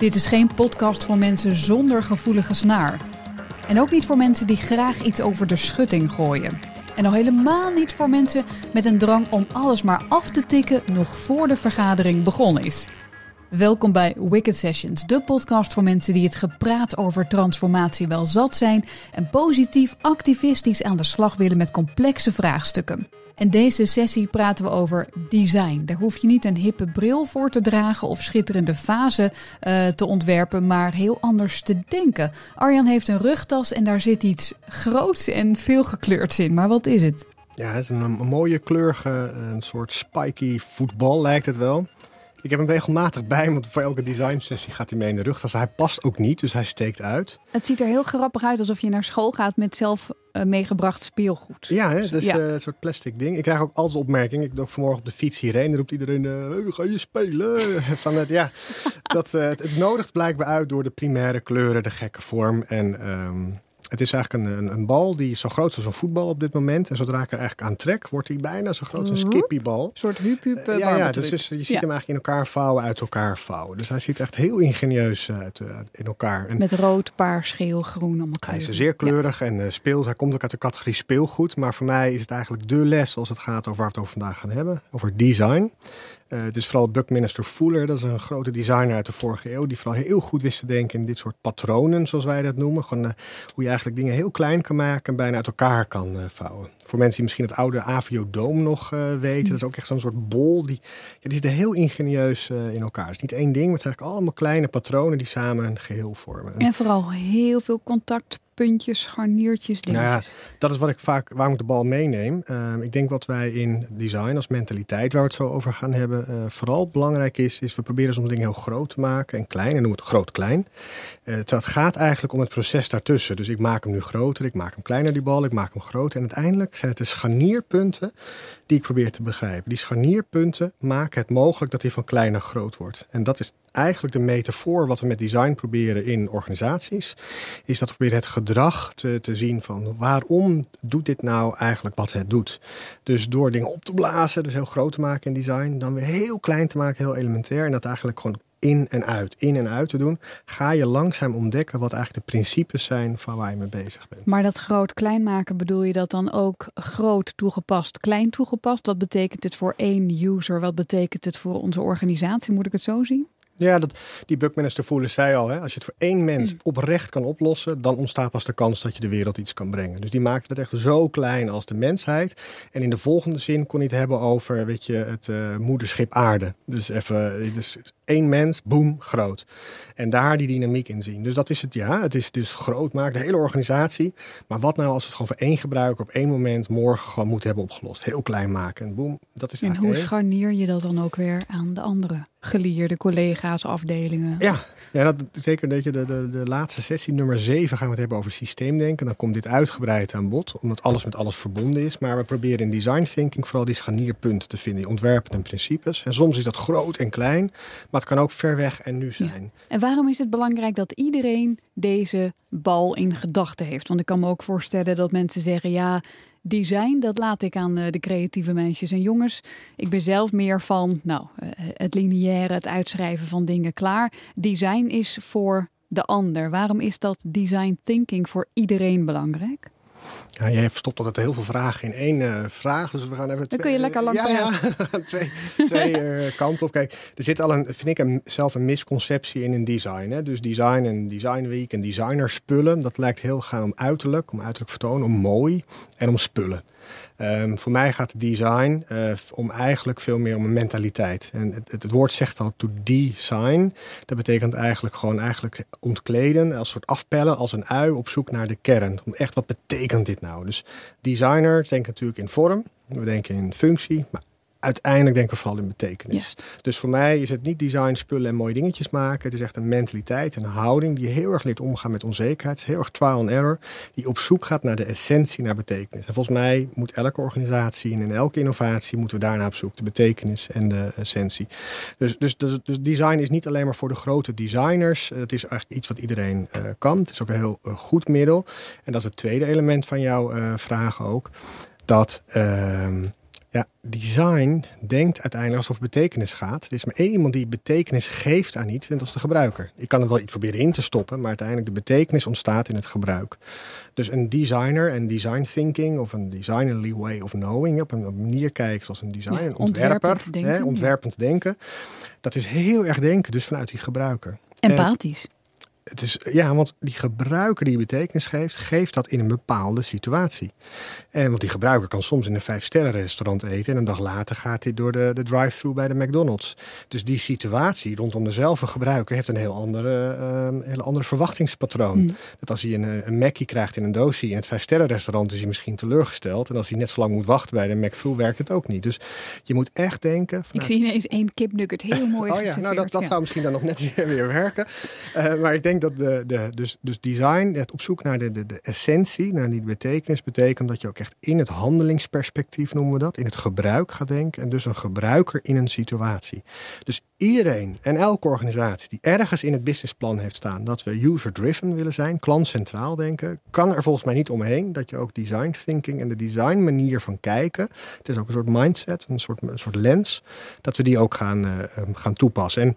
Dit is geen podcast voor mensen zonder gevoelige snaar. En ook niet voor mensen die graag iets over de schutting gooien. En al helemaal niet voor mensen met een drang om alles maar af te tikken nog voor de vergadering begonnen is. Welkom bij Wicked Sessions, de podcast voor mensen die het gepraat over transformatie wel zat zijn en positief activistisch aan de slag willen met complexe vraagstukken. In deze sessie praten we over design. Daar hoef je niet een hippe bril voor te dragen of schitterende vazen uh, te ontwerpen, maar heel anders te denken. Arjan heeft een rugtas en daar zit iets groots en veel gekleurds in. Maar wat is het? Ja, het is een mooie kleurige, een soort spiky voetbal lijkt het wel. Ik heb hem regelmatig bij, want voor elke design sessie gaat hij mee in de rug. hij past ook niet, dus hij steekt uit. Het ziet er heel grappig uit alsof je naar school gaat met zelf uh, meegebracht speelgoed. Ja, hè? dus ja. Uh, een soort plastic ding. Ik krijg ook altijd opmerkingen. Ik doe vanmorgen op de fiets hierheen. Dan roept iedereen, uh, ga je spelen? Van het, ja, dat, het, het nodigt blijkbaar uit door de primaire kleuren, de gekke vorm. En um, het is eigenlijk een, een, een, bal die zo groot is als een voetbal op dit moment. En zodra ik er eigenlijk aan trek, wordt hij bijna zo groot als een mhm. skippiebal. Een soort hup hup uh, Ja, ja dus, je ziet hem eigenlijk in elkaar vouwen, uit elkaar vouwen. Dus hij ziet echt heel ingenieus uit uh, in elkaar. En Met rood, paars, geel, groen allemaal Hij is zeer kleurig en uh, speelt. Hij komt ook uit de categorie speelgoed. Maar voor mij is het eigenlijk de les als het gaat over waar we het over vandaag gaan hebben. Over design. Uh, het is vooral Buckminster Fuller, dat is een grote designer uit de vorige eeuw, die vooral heel goed wist te denken in dit soort patronen, zoals wij dat noemen. Uh, hoe je eigenlijk dingen heel klein kan maken en bijna uit elkaar kan uh, vouwen. Voor mensen die misschien het oude Aviodoom nog weten, dat is ook echt zo'n soort bol. Die, ja, die heel ingenieus in elkaar. Het is niet één ding, maar het zijn eigenlijk allemaal kleine patronen die samen een geheel vormen. En vooral heel veel contact puntjes, scharniertjes, dingetjes. Nou ja, dat is wat ik vaak, waarom ik de bal meeneem. Uh, ik denk wat wij in design als mentaliteit, waar we het zo over gaan hebben, uh, vooral belangrijk is, is we proberen soms dingen heel groot te maken en klein. En noemen het groot-klein. Uh, het gaat eigenlijk om het proces daartussen. Dus ik maak hem nu groter, ik maak hem kleiner die bal, ik maak hem groter. En uiteindelijk zijn het de scharnierpunten die ik probeer te begrijpen. Die scharnierpunten maken het mogelijk dat hij van klein naar groot wordt. En dat is eigenlijk de metafoor wat we met design proberen in organisaties. Is dat we proberen het gedrag te, te zien van waarom doet dit nou eigenlijk wat het doet. Dus door dingen op te blazen, dus heel groot te maken in design, dan weer heel klein te maken, heel elementair. En dat eigenlijk gewoon in en uit, in en uit te doen, ga je langzaam ontdekken wat eigenlijk de principes zijn van waar je mee bezig bent. Maar dat groot-klein maken, bedoel je dat dan ook groot toegepast, klein toegepast? Wat betekent het voor één user? Wat betekent het voor onze organisatie? Moet ik het zo zien? Ja, dat, die Buckminster voelen zei al, hè, als je het voor één mens mm. oprecht kan oplossen, dan ontstaat pas de kans dat je de wereld iets kan brengen. Dus die maakte het echt zo klein als de mensheid. En in de volgende zin kon hij het hebben over, weet je, het uh, moederschip aarde. Dus even, dus één mens, boem, groot. En daar die dynamiek in zien. Dus dat is het, ja, het is dus groot maken, de hele organisatie. Maar wat nou als het gewoon voor één gebruiker op één moment morgen gewoon moet hebben opgelost? Heel klein maken en boem, dat is En hoe scharnier je dat dan ook weer aan de andere geleerde collega's, afdelingen? Ja, ja, dat, zeker dat je de, de, de laatste sessie, nummer 7, gaan we het hebben over systeemdenken. Dan komt dit uitgebreid aan bod, omdat alles met alles verbonden is. Maar we proberen in design thinking vooral die scharnierpunten te vinden, die ontwerpen en principes. En soms is dat groot en klein, maar het kan ook ver weg en nu zijn. En waarom is het belangrijk dat iedereen deze bal in gedachten heeft? Want ik kan me ook voorstellen dat mensen zeggen, ja, design, dat laat ik aan eh, de creatieve meisjes en jongens. Ik ben zelf meer van nou, eh, het lineaire, het uitschrijven van dingen klaar. Design is voor de ander. Waarom is dat design thinking voor iedereen belangrijk? Ja, jij verstopt altijd heel veel vragen in één uh, vraag. Dus we gaan even. Dan twee, kun je lekker lang ja, ja, twee twee uh, kanten op. Kijk, er zit al een, vind ik een, zelf een misconceptie in een design. Hè? Dus design en design week en designer spullen. Dat lijkt heel gaan om uiterlijk, om uiterlijk vertoon, om mooi en om spullen. Um, voor mij gaat design uh, om eigenlijk veel meer om een mentaliteit. En het, het, woord zegt al to design. Dat betekent eigenlijk gewoon eigenlijk ontkleden, als soort afpellen, als een ui op zoek naar de kern. Om echt wat betekent dit nou? Dus designers denken natuurlijk in vorm, we denken in functie, maar uiteindelijk denken we vooral in betekenis. Dus voor mij is het niet design, spullen en mooie dingetjes maken. Het is echt een mentaliteit, een houding die heel erg leert omgaan met onzekerheid. heel erg trial and error. Die op zoek gaat naar de essentie, naar betekenis. En volgens mij moet elke organisatie en in elke innovatie moeten we daarna op zoek. De betekenis en de essentie. Dus, dus, dus, dus design is niet alleen maar voor de grote designers. Het is eigenlijk iets wat iedereen uh, kan. Het is ook een heel uh, goed middel. En dat is het tweede element van jouw uh, vraag ook. Dat... Uh, Ja, design denkt uiteindelijk alsof het betekenis gaat. Er is maar één iemand die betekenis geeft aan iets en dat is de gebruiker. Ik kan er wel iets proberen in te stoppen, maar uiteindelijk de betekenis ontstaat in het gebruik. Dus een designer en design thinking of een designerly way of knowing, op een, manier kijken zoals een designer, een ontwerper, ontwerpend denken, hè, ontwerpend denken. Dat is heel erg denken, dus vanuit die gebruiker. Empathisch het is, ja, want die gebruiker die betekenis geeft, geeft dat in een bepaalde situatie. En want die gebruiker kan soms in een vijf-sterren restaurant eten en een dag later gaat hij door de, de drive-thru bij de McDonald's. Dus die situatie rondom dezelfde gebruiker heeft een heel andere, uh, hele andere verwachtingspatroon. Hmm. Dat als hij een, een Mackie krijgt in een doosje in het vijf-sterren restaurant, is hij misschien teleurgesteld. En als hij net zo lang moet wachten bij de McDonald's, werkt het ook niet. Dus je moet echt denken. Ik zie ineens één kipnugget heel mooi. oh ja, nou dat, dat zou misschien dan nog net weer, weer werken. Uh, maar ik denk dat de, de, dus, dus design, het op zoek naar de, de, de essentie, naar die betekenis, betekent dat je ook echt in het handelingsperspectief noemen we dat, in het gebruik gaat denken. En dus een gebruiker in een situatie. Dus iedereen en elke organisatie die ergens in het businessplan heeft staan dat we user-driven willen zijn, klantcentraal denken, kan er volgens mij niet omheen dat je ook design thinking en de design manier van kijken, het is ook een soort mindset, een soort, een soort lens, dat we die ook gaan, uh, gaan toepassen. En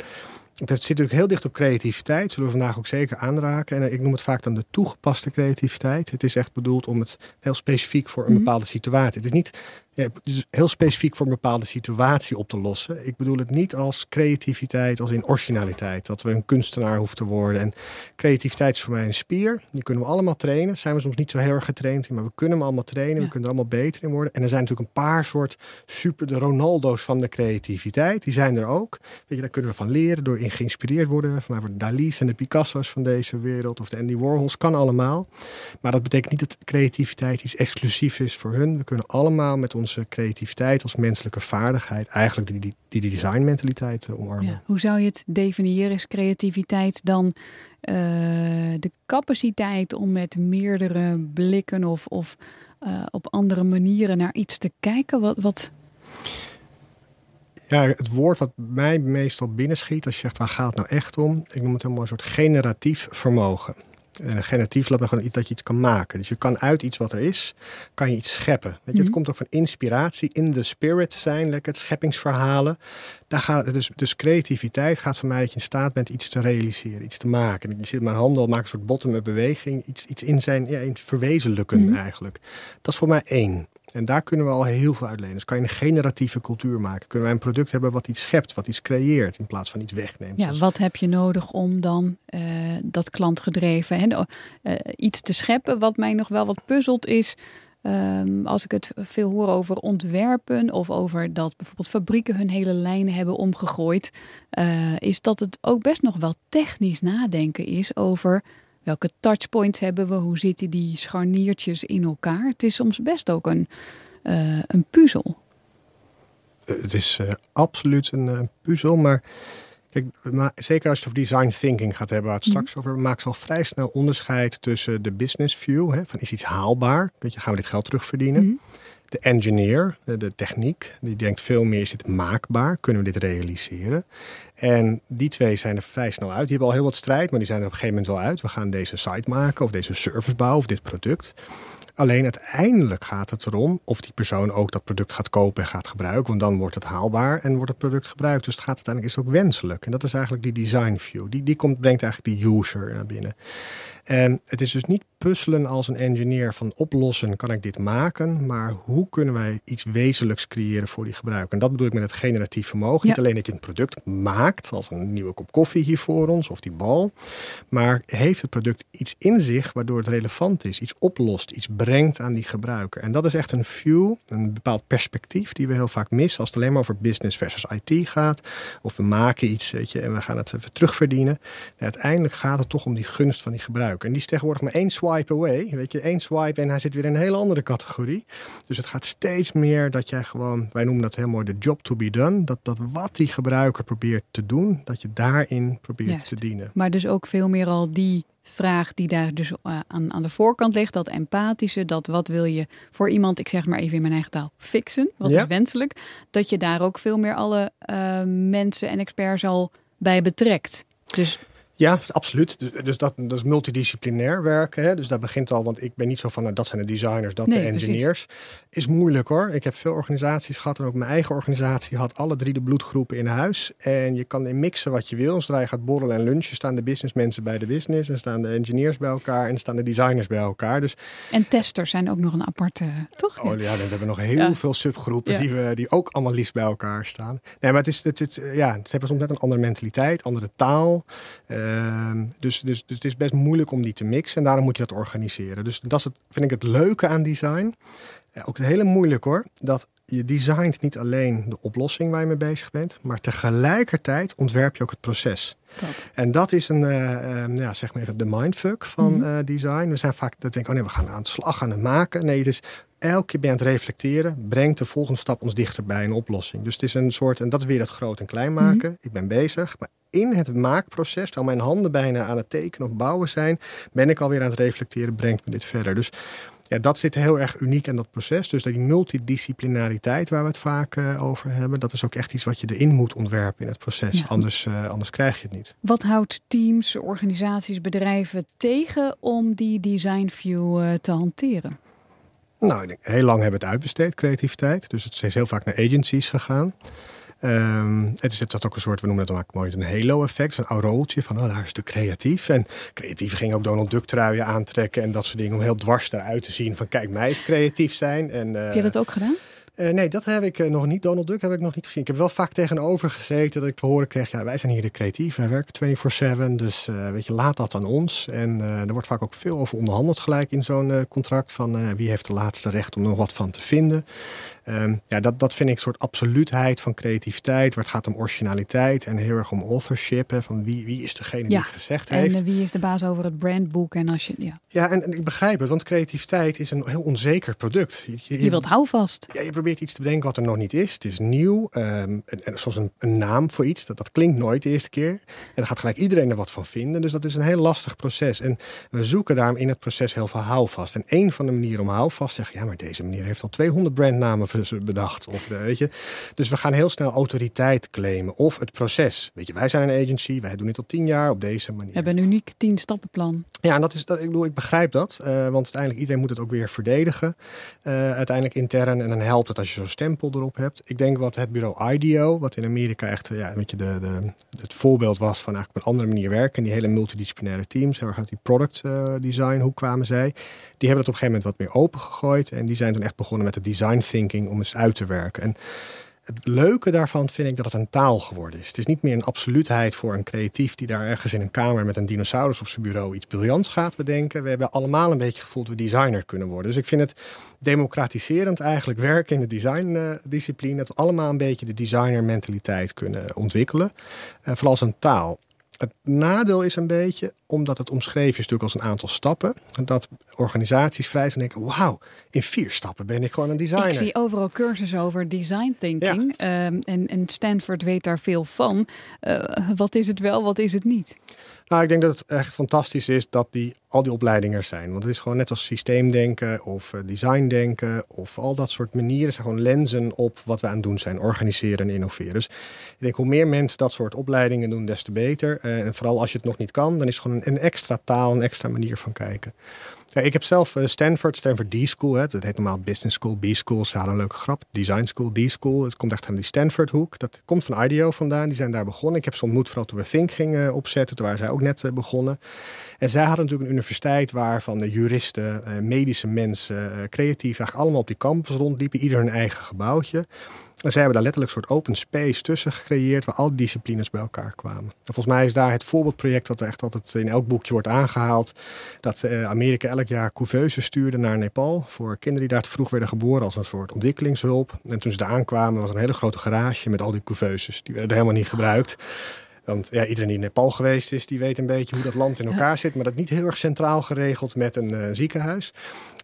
het zit natuurlijk heel dicht op creativiteit. Zullen we vandaag ook zeker aanraken. En ik noem het vaak dan de toegepaste creativiteit. Het is echt bedoeld om het heel specifiek voor een mhm. bepaalde situatie. Het is niet ja, dus heel specifiek voor een bepaalde situatie op te lossen. Ik bedoel het niet als creativiteit, als in originaliteit. Dat we een kunstenaar hoeven te worden. En creativiteit is voor mij een spier. Die kunnen we allemaal trainen. Zijn we soms niet zo heel erg getraind in, maar we kunnen hem allemaal trainen. We kunnen er allemaal beter in worden. En er zijn natuurlijk een paar soort super, de Ronaldo's van de creativiteit. Die zijn er ook. Weet je, daar kunnen we van leren, door in geïnspireerd worden. Van de Dali's en de Picasso's van deze wereld. Of de Andy Warhols. Kan allemaal. Maar dat betekent niet dat creativiteit iets exclusief is voor hun. We kunnen allemaal met ons onze creativiteit als menselijke vaardigheid eigenlijk die, die, die designmentaliteit uh, omarmen. Hoe zou je het definiëren? Is creativiteit dan uh, de capaciteit om met meerdere blikken of, of uh, op andere manieren naar iets te kijken? Wat, wat... Ja, het woord wat mij meestal binnenschiet als je zegt waar gaat het nou echt om? Ik noem het helemaal een soort generatief vermogen. Een generatief laat me gewoon iets dat je iets kan maken. Dus je kan uit iets wat er is, kan je iets scheppen. Weet je, Het mhm. komt ook van inspiratie, in de spirit zijn, lekker het scheppingsverhalen. Daar gaat het dus, dus creativiteit gaat voor mij dat je in staat bent iets te realiseren, iets te maken. En je zit mijn handen al, maak een soort bottom-up beweging, iets, iets in zijn, ja, in verwezenlijken mm eigenlijk. Dat is voor mij één. En daar kunnen we al heel veel uitlenen. Dus kan je een generatieve cultuur maken. Kunnen wij een product hebben wat iets schept, wat iets creëert, in plaats van iets wegneemt. Ja, wat heb je nodig om dan uh, dat klantgedreven hè, uh, iets te scheppen? Wat mij nog wel wat puzzelt is. Um, als ik het veel hoor over ontwerpen of over dat bijvoorbeeld fabrieken hun hele lijnen hebben omgegooid, uh, is dat het ook best nog wel technisch nadenken is over Welke touchpoints hebben we? Hoe zitten die scharniertjes in elkaar? Het is soms best ook een, uh, een puzzel. Eh, het is uh, absoluut een puzzel, maar Kijk, maar zeker als je het over design thinking gaat hebben, waar het straks mm over, maakt al vrij snel onderscheid tussen de business view, hè, van is iets haalbaar, weet je, gaan we dit geld terugverdienen? Mm de engineer, de, techniek, die denkt veel meer: is dit maakbaar? Kunnen we dit realiseren? En die twee zijn er vrij snel uit. Die hebben al heel wat strijd, maar die zijn er op een gegeven moment wel uit. We gaan deze site maken, of deze service bouwen, of dit product. Alleen uiteindelijk gaat het erom of die persoon ook dat product gaat kopen en gaat gebruiken. Want dan wordt het haalbaar en wordt het product gebruikt. Dus het gaat uiteindelijk is ook wenselijk. En dat is eigenlijk die design view. Die, die komt, brengt eigenlijk die user naar binnen. En het is dus niet puzzelen als een engineer van oplossen kan ik dit maken, maar hoe kunnen wij iets wezenlijks creëren voor die gebruiker? En dat bedoel ik met het generatief vermogen. Niet alleen dat je een product maakt, als een nieuwe kop koffie hier voor ons of die bal, maar heeft het product iets in zich waardoor het relevant is, iets oplost, iets brengt aan die gebruiker. En dat is echt een view, een bepaald perspectief die we heel vaak missen als het alleen maar over business versus IT gaat. Of we maken iets weet je, en we gaan het even terugverdienen. uiteindelijk gaat het toch om die gunst van die gebruiker. En die is tegenwoordig maar één swipe away. Weet je, één swipe en hij zit weer in een hele andere categorie. Dus het gaat steeds meer dat jij gewoon, wij noemen dat heel mooi de job to be done. Dat, dat wat die gebruiker probeert te doen, dat je daarin probeert te dienen. Maar dus ook veel meer al die vraag die daar dus uh, aan, aan de voorkant ligt. Dat empathische, dat wat wil je voor iemand, ik zeg maar even in mijn eigen taal, fixen. Wat is wenselijk. Dat je daar ook veel meer alle uh, mensen en experts al bij betrekt. Dus Ja, absoluut. Dus, dus dat, dat is multidisciplinair werken. Hè? Dus dat begint al, want ik ben niet zo van, nou, dat zijn de designers, dat de engineers. Is moeilijk hoor. Ik heb veel organisaties gehad en ook mijn eigen organisatie had alle drie de bloedgroepen in huis. En je kan in mixen wat je wil. Zodra je gaat borrelen en lunchen, staan de businessmensen bij de business en staan de engineers bij elkaar en staan de designers bij elkaar. Dus, en testers zijn ook nog een aparte, toch? Oh ja, we hebben nog heel veel subgroepen die, we, die ook allemaal liefst bij elkaar staan. Nee, maar het is, het, het, ja, ze hebben soms net een andere mentaliteit, andere taal. Ehm, dus, dus, dus het is best moeilijk om die te mixen en daarom moet je dat organiseren. Dus dat is het, vind ik het leuke aan design. Ja, ook het hele moeilijk hoor. Dat je designt niet alleen de oplossing waar je mee bezig bent, maar tegelijkertijd ontwerp je ook het proces. Dat. En dat is een, uh, ja, zeg maar even de mindfuck van uh, design. We zijn vaak dat denken, oh nee, we gaan aan de slag gaan het maken. Nee, het is elke keer ben je aan het reflecteren, brengt de volgende stap ons dichter bij een oplossing. Dus het is een soort, en dat is weer dat groot en klein maken. Mhm. Ik ben bezig, maar in het maakproces, terwijl mijn handen bijna aan het tekenen of bouwen zijn, ben ik alweer aan het reflecteren, brengt me dit verder. Dus ja, dat zit heel erg uniek in dat proces. Dus die multidisciplinariteit waar we het vaak uh, over hebben, dat is ook echt iets wat je erin moet ontwerpen in het proces. Anders, uh, anders krijg je het niet. Wat houdt teams, organisaties, bedrijven tegen om die design view uh, te hanteren? Nou, denk, heel lang hebben we het uitbesteed, creativiteit. Dus het is heel vaak naar agencies gegaan. Um, het is het ook een soort, we noemen het dan mooi een halo-effect, een aureooltje van oh, daar is de creatief. En creatief ging ook Donald Duck truien aantrekken en dat soort dingen om heel dwars eruit te zien van kijk, mij is creatief zijn. En, uh, Heb je dat ook gedaan? Uh, nee, dat heb ik uh, nog niet. Donald Duck heb ik nog niet gezien. Ik heb wel vaak tegenover gezeten dat ik te horen kreeg... ja, wij zijn hier de creatief, wij werken 24-7, dus uh, weet je, laat dat aan ons. En er wordt vaak ook veel over onderhandeld gelijk in zo'n contract... van wie heeft de laatste recht om er nog wat van te vinden. Um, ja, dat, dat vind ik een soort absoluutheid van creativiteit... waar het gaat om originaliteit en heel erg om authorship. Hè, van wie, wie is degene die het gezegd heeft. En wie is de baas over het brandboek. En als je, ja. ja, en, en ik begrijp het, want creativiteit is een heel onzeker product. Je, je, je wilt houvast. Ja, je probeert iets te bedenken wat er nog niet is. Het is nieuw. Um, en, en, zoals een, een, naam voor iets, dat, dat klinkt nooit de eerste keer. En dan gaat gelijk iedereen er wat van vinden. Dus dat is een heel lastig proces. En we zoeken daarom in het proces heel veel houvast. En een van de manieren om houvast te zeggen... ja, maar deze manier heeft al 200 brandnamen bedacht. Of de, weet je. Dus we gaan heel snel autoriteit claimen. Of het proces. Weet je, wij zijn een agency. Wij doen dit al tien jaar op deze manier. We hebben een uniek tien stappenplan. Ja, en dat is, dat, ik bedoel, ik begrijp dat. Uh, want uiteindelijk iedereen moet het ook weer verdedigen. Uh, uiteindelijk intern. En dan helpt het als je zo'n stempel erop hebt. Ik denk wat het bureau IDEO, wat in Amerika echt ja, weet je, de, de, het voorbeeld was van eigenlijk op een andere manier werken. Die hele multidisciplinaire teams, heel erg uit die product uh, design, hoe kwamen zij? Die hebben het op een gegeven moment wat meer open gegooid. En die zijn toen echt begonnen met de design thinking om eens uit te werken. En het leuke daarvan vind ik dat het een taal geworden is. Het is niet meer een absoluutheid voor een creatief die daar ergens in een kamer met een dinosaurus op zijn bureau iets briljants gaat bedenken. We hebben allemaal een beetje gevoeld dat we designer kunnen worden. Dus ik vind het democratiserend eigenlijk werken in de designdiscipline. Dat we allemaal een beetje de designer mentaliteit kunnen ontwikkelen. Uh, vooral als een taal. Het nadeel is een beetje, omdat het omschreven is natuurlijk als een aantal stappen, dat organisaties vrij zijn denken, wauw, in vier stappen ben ik gewoon een designer. Ik zie overal cursussen over design thinking ehm, en, en Stanford weet daar veel van. Uh, wat is het wel, wat is het niet? Nou, ik denk dat het echt fantastisch is dat die, al die opleidingen er zijn. Want het is gewoon net als systeemdenken of uh, designdenken of al dat soort manieren zijn gewoon lenzen op wat we aan het doen zijn. Organiseren en innoveren. Dus ik denk hoe meer mensen dat soort opleidingen doen, des te beter. Uh, en vooral als je het nog niet kan, dan is het gewoon een extra taal, een extra manier van kijken. Ja, ik heb zelf uh, Stanford, Stanford D-School. Het heet normaal Business School, B-School. Ze hadden een leuke grap. Design School, D-School. Het komt echt aan die Stanford hoek. Dat komt van IDEO vandaan. Die zijn daar begonnen. Ik heb ze ontmoet vooral toen we Think gingen opzetten. Toen waren zij ook net uh, begonnen. En zij hadden natuurlijk een universiteit waar van de juristen, uh, medische mensen, creatief eigenlijk allemaal op die campus rondliepen. Ieder hun eigen gebouwtje. En zij hebben daar letterlijk een soort open space tussen gecreëerd waar al disciplines bij elkaar kwamen. En volgens mij is daar het voorbeeldproject dat echt altijd in elk boekje wordt aangehaald. Dat uh, Amerika elk jaar couveuses stuurde naar Nepal voor kinderen die daar te vroeg werden geboren als een soort ontwikkelingshulp. En toen ze daar aankwamen was een hele grote garage met al die couveuses. Die werden helemaal niet gebruikt. Want ja, iedereen die in Nepal geweest is, die weet een beetje hoe dat land in elkaar zit. Maar dat is niet heel erg centraal geregeld met een uh, ziekenhuis.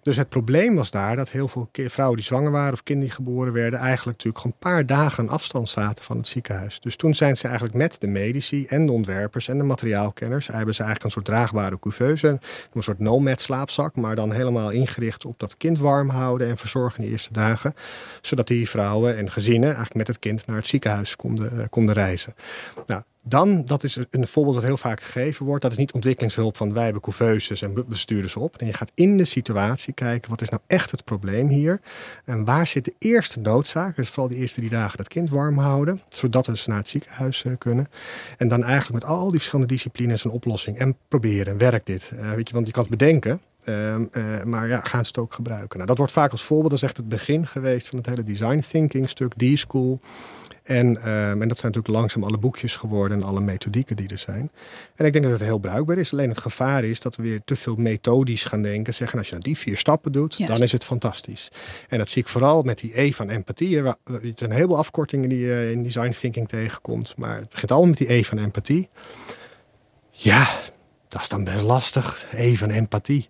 Dus het probleem was daar dat heel veel vrouwen die zwanger waren of kinderen die geboren werden, eigenlijk natuurlijk gewoon een paar dagen afstand zaten van het ziekenhuis. Dus toen zijn ze eigenlijk met de medici en de ontwerpers en de materiaalkenners, hebben ze eigenlijk een soort draagbare couveuse, een soort nomad slaapzak, maar dan helemaal ingericht op dat kind warm houden en verzorgen in de eerste dagen. Zodat die vrouwen en gezinnen eigenlijk met het kind naar het ziekenhuis konden, eh, konden reizen. Nou, Dan, dat is een voorbeeld dat heel vaak gegeven wordt. Dat is niet ontwikkelingshulp van wij hebben couveuses en ze op. En je gaat in de situatie kijken, wat is nou echt het probleem hier? En waar zit de eerste noodzaak? Dus vooral die eerste drie dagen dat kind warm houden. Zodat ze naar het ziekenhuis eh, kunnen. En dan eigenlijk met al die verschillende disciplines een oplossing. En proberen, werkt dit? Uh, weet je, want je kan het bedenken. Uh, uh, maar ja, gaan ze het ook gebruiken? Nou, dat wordt vaak als voorbeeld, dat is echt het begin geweest van het hele design thinking stuk, D-School. En, uh, en dat zijn natuurlijk langzaam alle boekjes geworden en alle methodieken die er zijn. En ik denk dat het heel bruikbaar is. Alleen het gevaar is dat we weer te veel methodisch gaan denken. Zeggen, als je nou die vier stappen doet, yes. dan is het fantastisch. En dat zie ik vooral met die E van empathie. Er zijn een heleboel afkortingen die je in design thinking tegenkomt. Maar het begint allemaal met die E van empathie. Ja, dat is dan best lastig. E van empathie.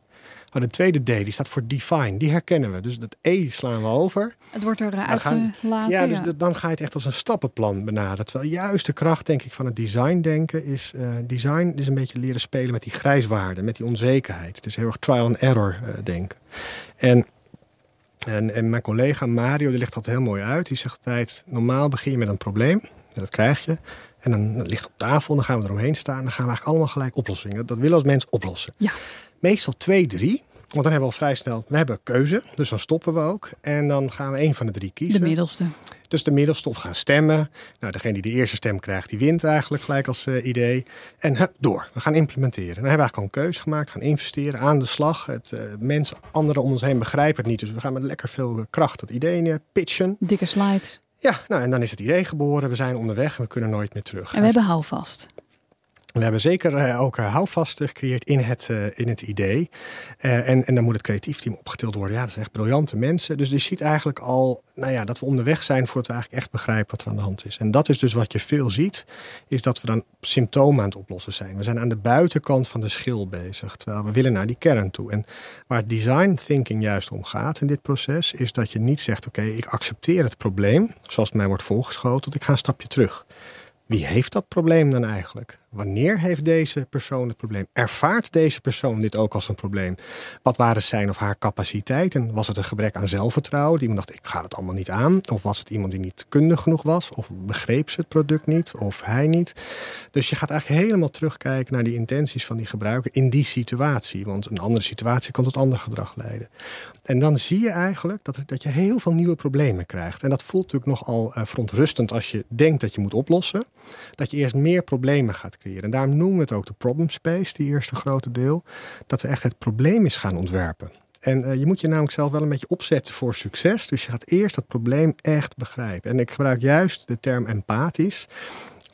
Maar de tweede D, die staat voor define. Die herkennen we. Dus dat E slaan we over. Het wordt er uitgelaten. Ja, dus ja. dan ga je het echt als een stappenplan benaderen. Terwijl juist de kracht, denk ik, van het design denken is... Uh, design is een beetje leren spelen met die grijswaarden, met die onzekerheid. Het is heel erg trial and error uh, denken. En... En, en, mijn collega Mario, die legt dat heel mooi uit. Die zegt altijd, normaal begin je met een probleem. Dat krijg je. En dan ligt het op tafel, dan gaan we eromheen staan. Dan gaan we eigenlijk allemaal gelijk oplossingen. Dat willen we als mens oplossen. Ja. Meestal twee, drie. Want dan hebben we al vrij snel, we hebben keuze, dus dan stoppen we ook. En dan gaan we een van de drie kiezen. De middelste. Dus de middelste of gaan stemmen. Nou, degene die de eerste stem krijgt, die wint eigenlijk gelijk als uh, idee. En hup, door. We gaan implementeren. Dan hebben we eigenlijk al een keuze gemaakt, gaan investeren, aan de slag. Het, uh, mensen, anderen om ons heen begrijpen het niet. Dus we gaan met lekker veel kracht dat idee neer pitchen. Dikke slides. Ja, nou en dan is het idee geboren. We zijn onderweg en we kunnen nooit meer terug. En we hebben houvast. We hebben zeker uh, ook uh, houvast gecreëerd in het, uh, in het idee. en, en dan moet het creatief team opgetild worden. Ja, dat zijn echt briljante mensen. Dus je ziet eigenlijk al nou ja, dat we onderweg zijn voordat we eigenlijk echt begrijpen wat er aan de hand is. En dat is dus wat je veel ziet, is dat we dan symptomen aan het oplossen zijn. We zijn aan de buitenkant van de schil bezig, terwijl we willen naar die kern toe. En waar design thinking juist om gaat in dit proces, is dat je niet zegt, oké, ik accepteer het probleem, zoals het mij wordt voorgeschoteld, ik ga een stapje terug. Wie heeft dat probleem dan eigenlijk? Wanneer heeft deze persoon het probleem? Ervaart deze persoon dit ook als een probleem? Wat waren zijn of haar capaciteiten? Was het een gebrek aan zelfvertrouwen? Die iemand dacht, ik ga het allemaal niet aan. Of was het iemand die niet kundig genoeg was? Of begreep ze het product niet? Of hij niet? Dus je gaat eigenlijk helemaal terugkijken naar die intenties van die gebruiker in die situatie. Want een andere situatie kan tot ander gedrag leiden. En dan zie je eigenlijk dat, dat je heel veel nieuwe problemen krijgt. En dat voelt natuurlijk nogal uh, verontrustend als je denkt dat je moet oplossen. Dat je eerst meer problemen gaat En daarom noemen we het ook de problem space, die eerste grote deel. Dat we echt het probleem is gaan ontwerpen. En uh, je moet je namelijk zelf wel een beetje opzetten voor succes. Dus je gaat eerst dat probleem echt begrijpen. En ik gebruik juist de term empathisch.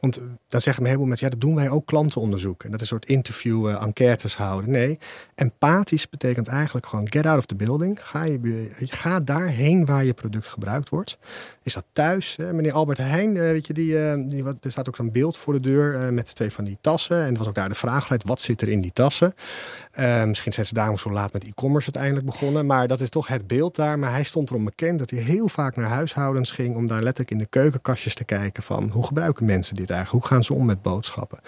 Want dan zeggen we helemaal met, ja, dat doen wij ook klantenonderzoek. En dat is een soort interview, uh, enquêtes houden. Nee, empathisch betekent eigenlijk gewoon get out of the building. Ga, je, ga daarheen waar je product gebruikt wordt. Is dat thuis? Meneer Albert Heijn, weet je, die, die, er staat ook zo'n beeld voor de deur met twee van die tassen. En er was ook daar de vraag wat zit er in die tassen? misschien zijn ze daarom zo laat met e-commerce uiteindelijk begonnen. Maar dat is toch het beeld daar. Maar hij stond erom bekend dat hij heel vaak naar huishoudens ging... om daar letterlijk in de keukenkastjes te kijken van... hoe gebruiken mensen dit eigenlijk? Hoe gaan ze om met boodschappen?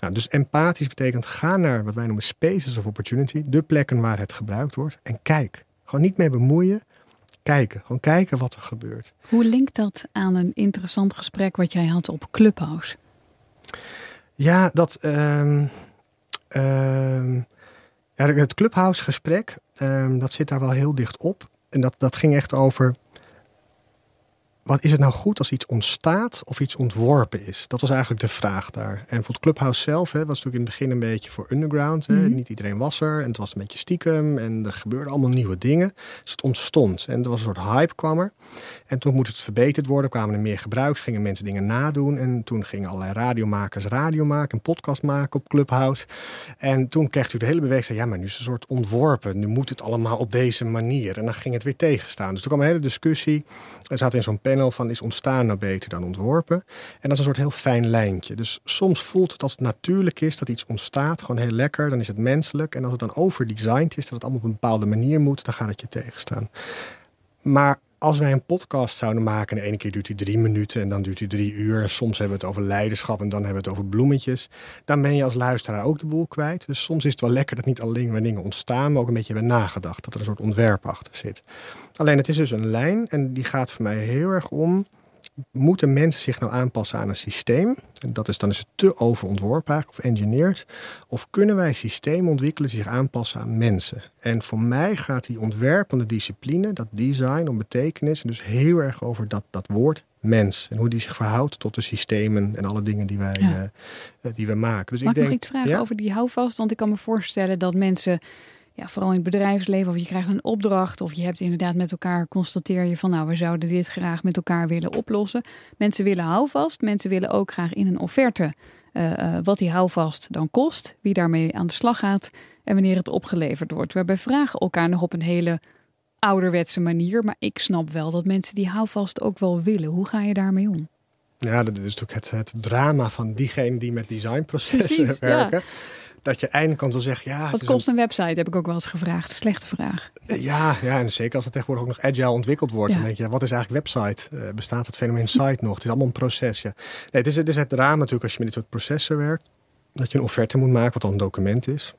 Nou, dus empathisch betekent ga naar wat wij noemen spaces of opportunity. De plekken waar het gebruikt wordt. En kijk. Gewoon niet mee bemoeien. Kijken. Gewoon kijken wat er gebeurt. Hoe linkt dat aan een interessant gesprek wat jij had op Clubhouse? Ja, dat... Um, um, ja, het Clubhouse gesprek, um, dat zit daar wel heel dicht op. En dat, dat ging echt over wat is het nou goed als iets ontstaat of iets ontworpen is? Dat was eigenlijk de vraag daar. En voor het Clubhouse zelf hè, was natuurlijk in het begin een beetje voor underground. Hè. Mhm. Niet iedereen was er en het was een beetje stiekem en er gebeurden allemaal nieuwe dingen. Dus het ontstond en er was een soort hype kwam er. En toen moest het verbeterd worden, kwamen er meer gebruiks, gingen mensen dingen nadoen. En toen gingen allerlei radiomakers radio maken, een podcast maken op Clubhouse. En toen kreeg u de hele beweging, ja maar nu is het een soort ontworpen. Nu moet het allemaal op deze manier. En dan ging het weer tegenstaan. Dus toen kwam een hele discussie. Er zaten in zo'n panel van is ontstaan nou beter dan ontworpen. En dat is een soort heel fijn lijntje. Dus soms voelt het als het natuurlijk is dat iets ontstaat, gewoon heel lekker, dan is het menselijk. En als het dan overdesigned is, dat het allemaal op een bepaalde manier moet, dan gaat het je tegenstaan. Maar als wij een podcast zouden maken en de ene keer duurt hij drie minuten en dan duurt hij drie uur. Soms hebben we het over leiderschap en dan hebben we het over bloemetjes. Dan ben je als luisteraar ook de boel kwijt. Dus soms is het wel lekker dat niet alleen maar dingen ontstaan, maar ook een beetje hebben nagedacht. Dat er een soort ontwerp achter zit. Alleen het is dus een lijn en die gaat voor mij heel erg om moeten mensen zich nou aanpassen aan een systeem? En dat is dan is het te overontworpen of engineerd. Of kunnen wij systemen ontwikkelen die zich aanpassen aan mensen? En voor mij gaat die ontwerpende discipline, dat design om betekenis, en dus heel erg over dat, dat woord mens. En hoe die zich verhoudt tot de systemen en alle dingen die wij, eh, eh, die we maken. Dus Mag ik, denk, nog iets vragen over die houvast? Want ik kan me voorstellen dat mensen ja, vooral in het bedrijfsleven, of je krijgt een opdracht, of je hebt inderdaad met elkaar, constateer je van nou, we zouden dit graag met elkaar willen oplossen. Mensen willen houvast, mensen willen ook graag in een offerte uh, wat die houvast dan kost, wie daarmee aan de slag gaat en wanneer het opgeleverd wordt. We vragen elkaar nog op een hele ouderwetse manier, maar ik snap wel dat mensen die houvast ook wel willen. Hoe ga je daarmee om? Ja, dat is natuurlijk het, het drama van diegenen die met designprocessen werken. Dat je eindelijk kan zeggen, ja... Wat kost een... website, heb ik ook wel eens gevraagd. Slechte vraag. Ja, ja en zeker als het tegenwoordig ook nog agile ontwikkeld wordt. Dan denk je, wat is eigenlijk website? Uh, bestaat het fenomeen site nog? Het is allemaal een proces, ja. Nee, het is, het is het drama natuurlijk als je met dit soort processen werkt. Dat je een offerte moet maken, wat dan een document is.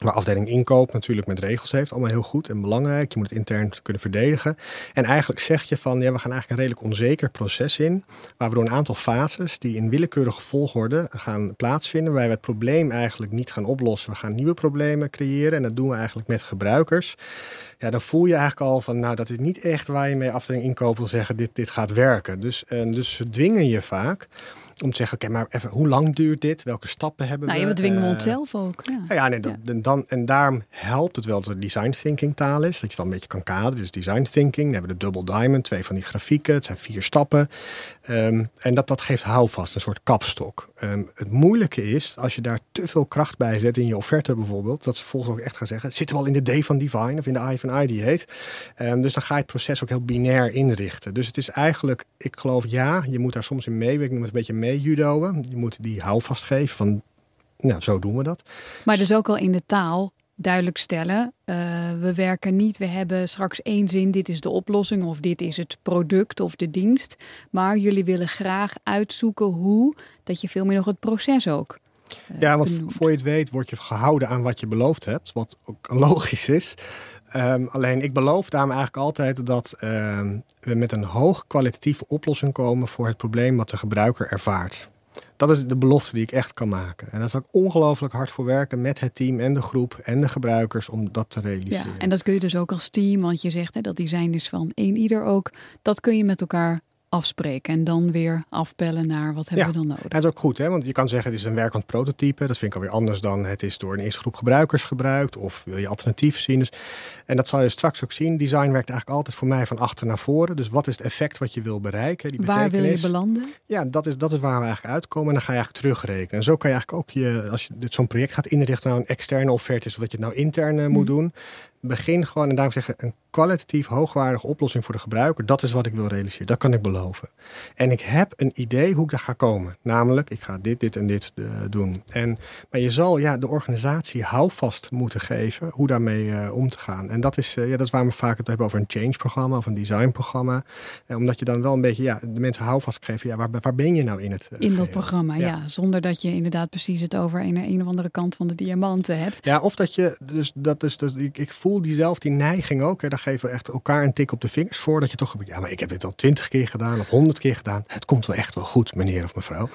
Waar afdeling inkoop natuurlijk met regels heeft. Allemaal heel goed en belangrijk. Je moet het intern kunnen verdedigen. En eigenlijk zeg je van, ja, we gaan eigenlijk een redelijk onzeker proces in. Waar we door een aantal fases die in willekeurige volgorde gaan plaatsvinden. Waar we het probleem eigenlijk niet gaan oplossen. We gaan nieuwe problemen creëren. En dat doen we eigenlijk met gebruikers. Ja, dan voel je eigenlijk al van, nou, dat is niet echt waar je mee afdeling inkoop wil zeggen, dit, dit gaat werken. Dus, uh, dus ze dwingen je vaak om te zeggen, oké, maar even, hoe lang duurt dit? Welke stappen hebben nou, we? Nou, we dwingen uh, onszelf ook. Ja, ja, nee, dat, En, dan, en daarom helpt het wel dat het design thinking taal is. Dat je dan een beetje kan kaderen. Dus design thinking. Dan hebben we de double diamond, twee van die grafieken. Het zijn vier stappen. Um, en dat, dat geeft houvast, een soort kapstok. Um, het moeilijke is, als je daar te veel kracht bij zet in je offerte bijvoorbeeld, dat ze volgens ook echt gaan zeggen, zitten we al in de D van Divine of in de I van I die heet. Um, dus dan ga je het proces ook heel binair inrichten. Dus het is eigenlijk, ik geloof ja, je moet daar soms in meewerken. Je moet een beetje mee judoën. Je moet die houvast geven van, nou, zo doen we dat. Maar dus ook al in de taal duidelijk stellen. Uh, we werken niet, we hebben straks één zin, dit is de oplossing of dit is het product of de dienst. Maar jullie willen graag uitzoeken hoe, dat je veel meer nog het proces ook. Ja, want voor je het weet word je gehouden aan wat je beloofd hebt, wat ook logisch is. Um, alleen ik beloof daarom eigenlijk altijd dat um, we met een hoog kwalitatieve oplossing komen voor het probleem wat de gebruiker ervaart. Dat is de belofte die ik echt kan maken. En daar zal ik ongelooflijk hard voor werken met het team en de groep en de gebruikers om dat te realiseren. Ja, en dat kun je dus ook als team, want je zegt hè, dat design is van één ieder ook. Dat kun je met elkaar afspreken en dan weer afbellen naar wat hebben we dan nodig. Dat is ook goed, hè? want je kan zeggen het is een werkend prototype. Dat vind ik alweer anders dan het is door een eerste groep gebruikers gebruikt of wil je alternatief zien. Dus, en dat zal je straks ook zien. Design werkt eigenlijk altijd voor mij van achter naar voren. Dus wat is het effect wat je wil bereiken? Die waar wil je belanden? Ja, dat is, dat is waar we eigenlijk uitkomen en dan ga je eigenlijk terugrekenen. En zo kan je eigenlijk ook je, als je dit zo'n project gaat inrichten naar een externe offerte is, of dat je het nou intern uh, moet hm. doen begin gewoon, en daarom zeggen, een kwalitatief hoogwaardige oplossing voor de gebruiker. Dat is wat ik wil realiseren. Dat kan ik beloven. En ik heb een idee hoe ik daar ga komen. Namelijk, ik ga dit, dit en dit uh, doen. En, maar je zal ja, de organisatie houvast moeten geven hoe daarmee uh, om te gaan. En dat is, uh, ja, dat is waar we vaak het hebben over een change-programma of een design-programma. omdat je dan wel een beetje ja, de mensen houvast geven. Ja, waar, waar ben je nou in het In dat programma, ja. ja. Zonder dat je inderdaad precies het over een, een of andere kant van de diamanten hebt. Ja, of dat je, dus dat is, dus, ik, ik voel voel diezelfde die neiging ook. Hè. Daar geven we echt elkaar een tik op de vingers voor. Dat je toch, ja, maar ik heb dit al twintig keer gedaan of honderd keer gedaan. Het komt wel echt wel goed, meneer of mevrouw.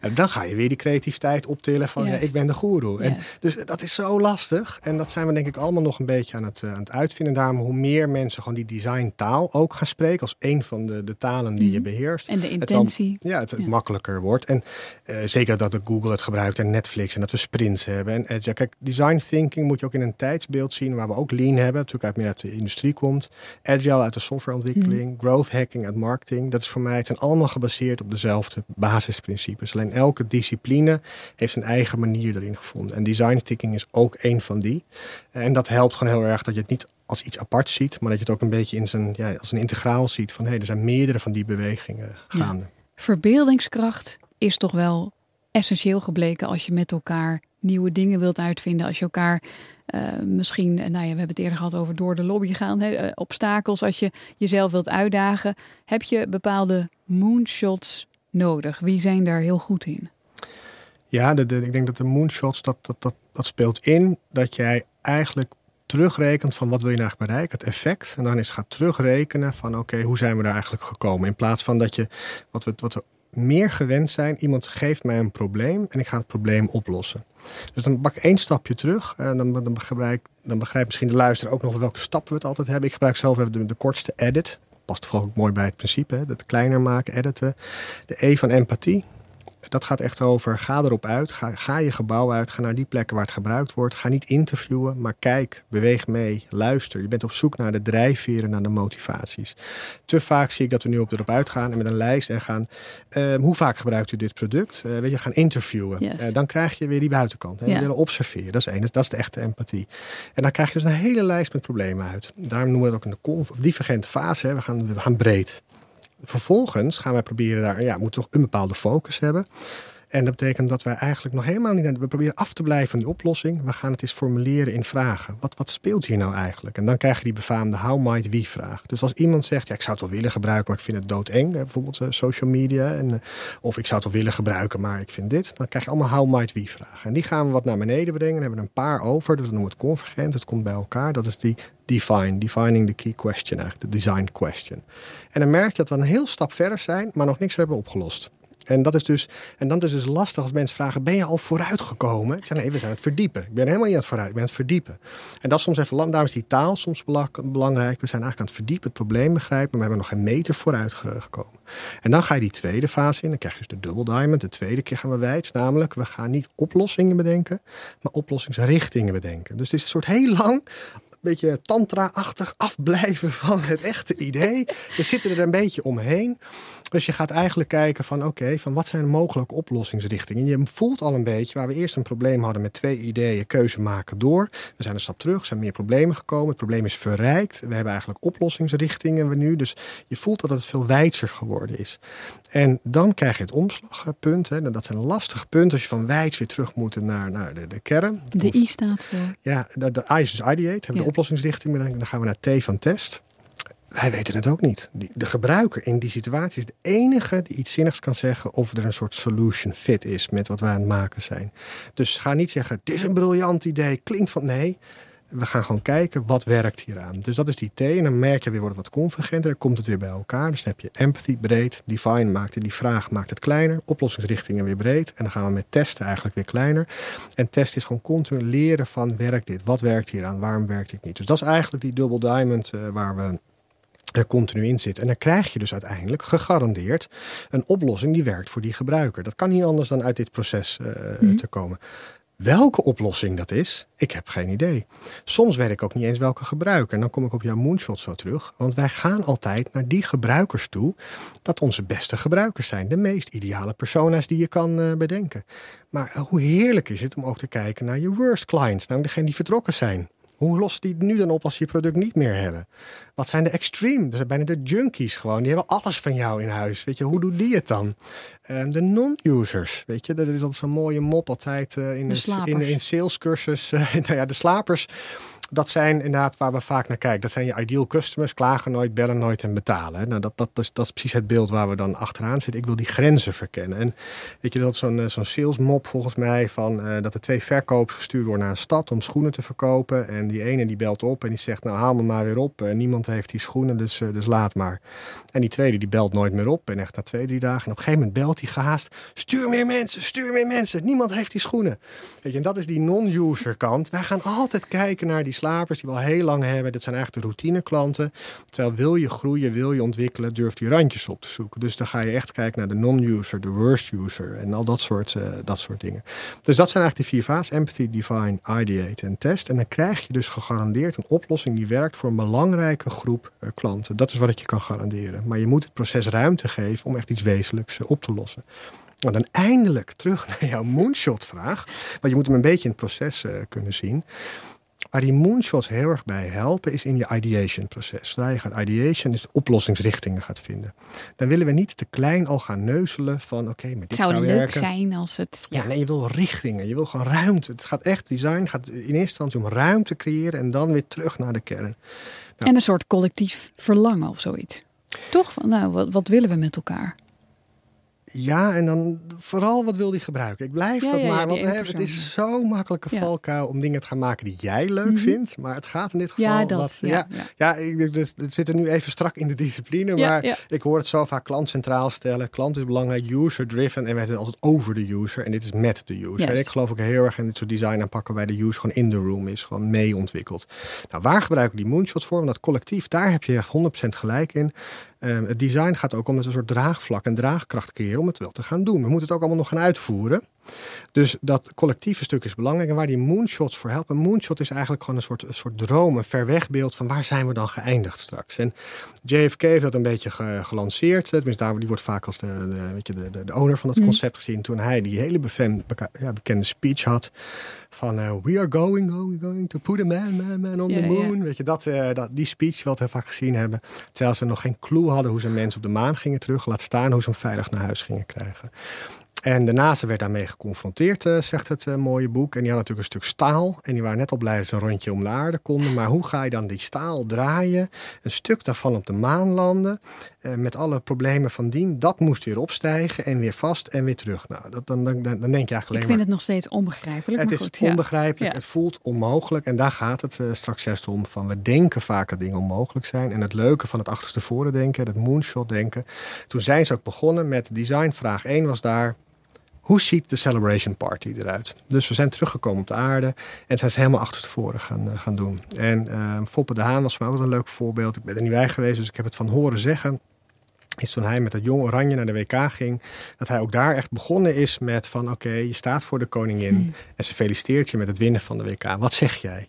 En dan ga je weer die creativiteit optillen van, ja, ik ben de goeroe. En dus dat is zo lastig. En dat zijn we denk ik allemaal nog een beetje aan het, uh, aan het uitvinden. Daarom hoe meer mensen gewoon die designtaal ook gaan spreken als een van de, de talen die je mhm. beheerst. En de intentie. Het ja, het, makkelijker wordt. En uh, zeker dat Google het gebruikt en Netflix en dat we sprints hebben. En uh, ja, kijk, design thinking moet je ook in een tijdsbeeld zien waar we ook lean hebben, natuurlijk uit meer uit de industrie komt. Agile uit de softwareontwikkeling, mm. growth hacking uit marketing. Dat is voor mij, het zijn allemaal gebaseerd op dezelfde basisprincipes. Alleen elke discipline heeft zijn eigen manier erin gevonden. En design thinking is ook een van die. En dat helpt gewoon heel erg dat je het niet als iets apart ziet, maar dat je het ook een beetje in zijn, ja, als een integraal ziet van hé, hey, er zijn meerdere van die bewegingen gaande. Verbeeldingskracht is toch wel essentieel gebleken als je met elkaar nieuwe dingen wilt uitvinden, als je elkaar misschien, nou ja, we hebben het eerder gehad over door de lobby gaan, hè, uh, obstakels als je jezelf wilt uitdagen. Heb je bepaalde moonshots nodig? Wie zijn daar heel goed in? Ja, ik denk dat de moonshots, dat, dat, dat, dat speelt in dat jij eigenlijk terugrekent van wat wil je nou eigenlijk bereiken, het effect. En dan is gaat terugrekenen van oké, hoe zijn we daar eigenlijk gekomen. In plaats van dat je, wat we, wat we meer gewend zijn, iemand geeft mij een probleem en ik ga het probleem oplossen. Dus dan bak ik één stapje terug en dan, dan, begrijp, dan begrijpt misschien de luisteraar ook nog welke stappen we het altijd hebben. Ik gebruik zelf even de, de kortste edit. Past vooral ook mooi bij het principe, het kleiner maken, editen. De E van empathie dat gaat echt over, ga erop uit, ga, ga je gebouw uit, ga naar die plekken waar het gebruikt wordt. Ga niet interviewen, maar kijk, beweeg mee, luister. Je bent op zoek naar de drijfveren, naar de motivaties. Te vaak zie ik dat we nu op erop uitgaan en met een lijst en gaan, ehm, hoe vaak gebruikt u dit product? Uh, weet je, gaan interviewen. Uh, dan krijg je weer die buitenkant. Hè? Ja. willen observeren, dat is één, dat is de echte empathie. En dan krijg je dus een hele lijst met problemen uit. Daarom noemen we het ook een divergente fase. Hè? We, gaan, we gaan breed vervolgens gaan wij proberen daar, ja, moeten toch een bepaalde focus hebben. En dat betekent dat wij eigenlijk nog helemaal niet. We proberen af te blijven van die oplossing. We gaan het eens formuleren in vragen. Wat, wat speelt hier nou eigenlijk? En dan krijg je die befaamde how might we vraag. Dus als iemand zegt, ja, ik zou het wel willen gebruiken, maar ik vind het doodeng. Bijvoorbeeld uh, social media. En, uh, of ik zou het wel willen gebruiken, maar ik vind dit. Dan krijg je allemaal how might we vragen. En die gaan we wat naar beneden brengen. Dan hebben we een paar over. Dus we noemen het convergent. Het komt bij elkaar. Dat is die define, defining the key question eigenlijk, de design question. En dan merk je dat we een heel stap verder zijn, maar nog niks hebben opgelost. En dat is dus, en dan is dus lastig als mensen vragen: ben je al vooruitgekomen? Ik zeg nee, we zijn het verdiepen. Ik ben helemaal niet aan het vooruit, ik ben het verdiepen. En dat is soms even lang. Daarom is die taal soms belangrijk. We zijn eigenlijk aan het verdiepen, het probleem begrijpen, maar we hebben nog geen meter vooruit gekomen. En dan ga je die tweede fase in. Dan krijg je dus de double diamond. De tweede keer gaan we wijd. Namelijk, we gaan niet oplossingen bedenken, maar oplossingsrichtingen bedenken. Dus het is een soort heel lang beetje tantra-achtig afblijven van het echte idee. We zitten er een beetje omheen. Dus je gaat eigenlijk kijken van oké, van wat zijn de mogelijke oplossingsrichtingen. Je voelt al een beetje waar we eerst een probleem hadden met twee ideeën, keuze maken door. We zijn een stap terug, er zijn meer problemen gekomen. Het probleem is verrijkt. We hebben eigenlijk oplossingsrichtingen we nu. Dus je voelt dat het veel wijdser geworden is. En dan krijg je het omslagpunt. Hè. Dat zijn lastige punten als je van wijds weer terug moet naar, naar de, de kern. De I staat voor? Ja, de, de I is dus ideate. Hebben ja. de oplossingsrichting. Dan gaan we naar T van test. Wij weten het ook niet. De gebruiker in die situatie is de enige die iets zinnigs kan zeggen of er een soort solution fit is met wat wij aan het maken zijn. Dus ga niet zeggen: dit is een briljant idee, klinkt van nee. We gaan gewoon kijken wat werkt hieraan. Dus dat is die T. En dan merk je weer wordt wat convergenter. Dan komt het weer bij elkaar. Dus dan heb je empathy breed. Define maakt die vraag maakt het kleiner. Oplossingsrichtingen weer breed. En dan gaan we met testen eigenlijk weer kleiner. En test is gewoon continu leren van werkt dit? Wat werkt hieraan? Waarom werkt dit niet? Dus dat is eigenlijk die double diamond uh, waar we er continu in zit. En dan krijg je dus uiteindelijk gegarandeerd een oplossing die werkt voor die gebruiker. Dat kan niet anders dan uit dit proces uh, mm. te komen. Welke oplossing dat is, ik heb geen idee. Soms weet ik ook niet eens welke gebruiker. En dan kom ik op jouw moonshot zo terug. Want wij gaan altijd naar die gebruikers toe dat onze beste gebruikers zijn. De meest ideale persona's die je kan uh, bedenken. Maar hoe heerlijk is het om ook te kijken naar je worst clients. Namelijk degene die vertrokken zijn. Hoe lost die nu dan op als ze je product niet meer hebben? Wat zijn de extreme? Dat zijn bijna de junkies gewoon. Die hebben alles van jou in huis. Weet je, hoe doen die het dan? Uh, de non-users, weet je, dat is altijd zo'n mooie mop altijd uh, in, de, in, in salescursus. Uh, nou ja, de slapers dat zijn inderdaad waar we vaak naar kijken. Dat zijn je ideal customers, klagen nooit, bellen nooit en betalen. Nou, dat, dat, is, dat is precies het beeld waar we dan achteraan zitten. Ik wil die grenzen verkennen. En weet je, dat is zo'n eh, zo'n sales mop volgens mij van uh, dat er twee verkopers gestuurd worden naar een stad om schoenen te verkopen. En die ene die belt op en die zegt, nou haal me maar weer op. Uh, niemand heeft die schoenen, dus, dus laat maar. En die tweede die belt nooit meer op. En echt na twee, drie dagen. En op een gegeven moment belt hij gehaast. Stuur meer mensen, stuur meer mensen. Niemand heeft die schoenen. Weet je, en dat is die non-user kant. Wij gaan altijd kijken naar die slapers die we al heel lang hebben. Dat zijn eigenlijk de routineklanten. Terwijl wil je groeien, wil je ontwikkelen, durf die randjes op te zoeken. Dus dan ga je echt kijken naar de non-user, de worst user en al dat soort, uh, dat soort dingen. Dus dat zijn eigenlijk de vier fases. Empathy, define, ideate en test. En dan krijg je dus gegarandeerd een oplossing die werkt voor een belangrijke groep uh, klanten. Dat is wat ik je kan garanderen. Maar je moet het proces ruimte geven om echt iets wezenlijks uh, op te lossen. Want dan eindelijk terug naar jouw moonshot-vraag. Want je moet hem een beetje in het proces kunnen zien. Waar die moonshots heel erg bij helpen, is in je ideation proces. Zodra je gaat ideation, is oplossingsrichtingen gaat vinden. Dan willen we niet te klein al gaan neuzelen van oké, okay, met dit zou, zou leuk werken. zijn als het. Ja. nee, je wil richtingen, je wil gewoon ruimte. Het gaat echt, design gaat in eerste instantie om ruimte creëren en dan weer terug naar de kern. Nou, en een soort collectief verlangen of zoiets. Toch? Van, nou, wat, wat willen we met elkaar? Ja, en dan vooral wat wil die gebruiken? Ik blijf Ja, dat ja, maar, want hè, het is zo'n makkelijke valkuil om dingen te gaan maken die jij leuk Mhm. vindt. Maar het gaat in dit geval Ja, dat. wat... ja, ja, ik, dus, het zit er nu even strak in de discipline, maar ik hoor het zo vaak klant centraal stellen. Klant is belangrijk, user-driven en we hebben het altijd over de user en dit is met de user. Juist. En ik geloof ook heel erg in dit soort design aanpakken bij de user gewoon in the room is, gewoon mee ontwikkeld. Nou, waar gebruiken die moonshots voor? Want dat collectief, daar heb je echt 100% gelijk in. Ehm, het design gaat ook om dat een soort draagvlak en draagkracht creëren om het wel te gaan doen. We moeten het ook allemaal nog gaan uitvoeren. Dus dat collectieve stuk is belangrijk. En waar die moonshots voor helpen. Een moonshot is eigenlijk gewoon een soort, een soort droom, een ver weg beeld van waar zijn we dan geëindigd straks. En JFK heeft dat een beetje ge- gelanceerd. Tenminste, daar, die wordt vaak als de, de, weet je, de, de, owner van dat Mhm. concept gezien. Toen hij die hele ja, bekende speech had van eh, we are going, going, going to put a man, man, man on the moon. Weet je, dat, eh, dat, die speech wat we vaak gezien hebben. Terwijl ze nog geen clue hadden hoe ze mensen op de maan gingen terug. Laat staan hoe ze hem veilig naar huis gingen krijgen. En de NASA werd daarmee geconfronteerd, eh, zegt het eh, mooie boek. En die had natuurlijk een stuk staal. En die waren net al blij dat ze een rondje om de aarde konden. Maar hoe ga je dan die staal draaien? Een stuk daarvan op de maan landen. eh, met alle problemen van dien. Dat moest weer opstijgen en weer vast en weer terug. Nou, dat, dan, dan, dan denk je eigenlijk Ik alleen vind maar... het nog steeds onbegrijpelijk. Het maar is goed, ja. onbegrijpelijk, Ja. het voelt onmogelijk. En daar gaat het straks juist om. Van we denken vaak dat dingen onmogelijk zijn. En het leuke van het achterstevoren denken, het moonshot denken. Toen zijn ze ook begonnen met design. Vraag 1 was daar. Hoe ziet de celebration party eruit? Dus we zijn teruggekomen op de aarde en zijn ze helemaal achterstevoren gaan, eh, gaan doen. En eh, Foppe de Haan was voor mij ook een leuk voorbeeld. Ik ben er niet bij geweest, dus ik heb het van horen zeggen is toen hij met het jong oranje naar de WK ging, dat hij ook daar echt begonnen is met van oké, je staat voor de koningin Hmm. en ze feliciteert je met het winnen van de WK. Wat zeg jij?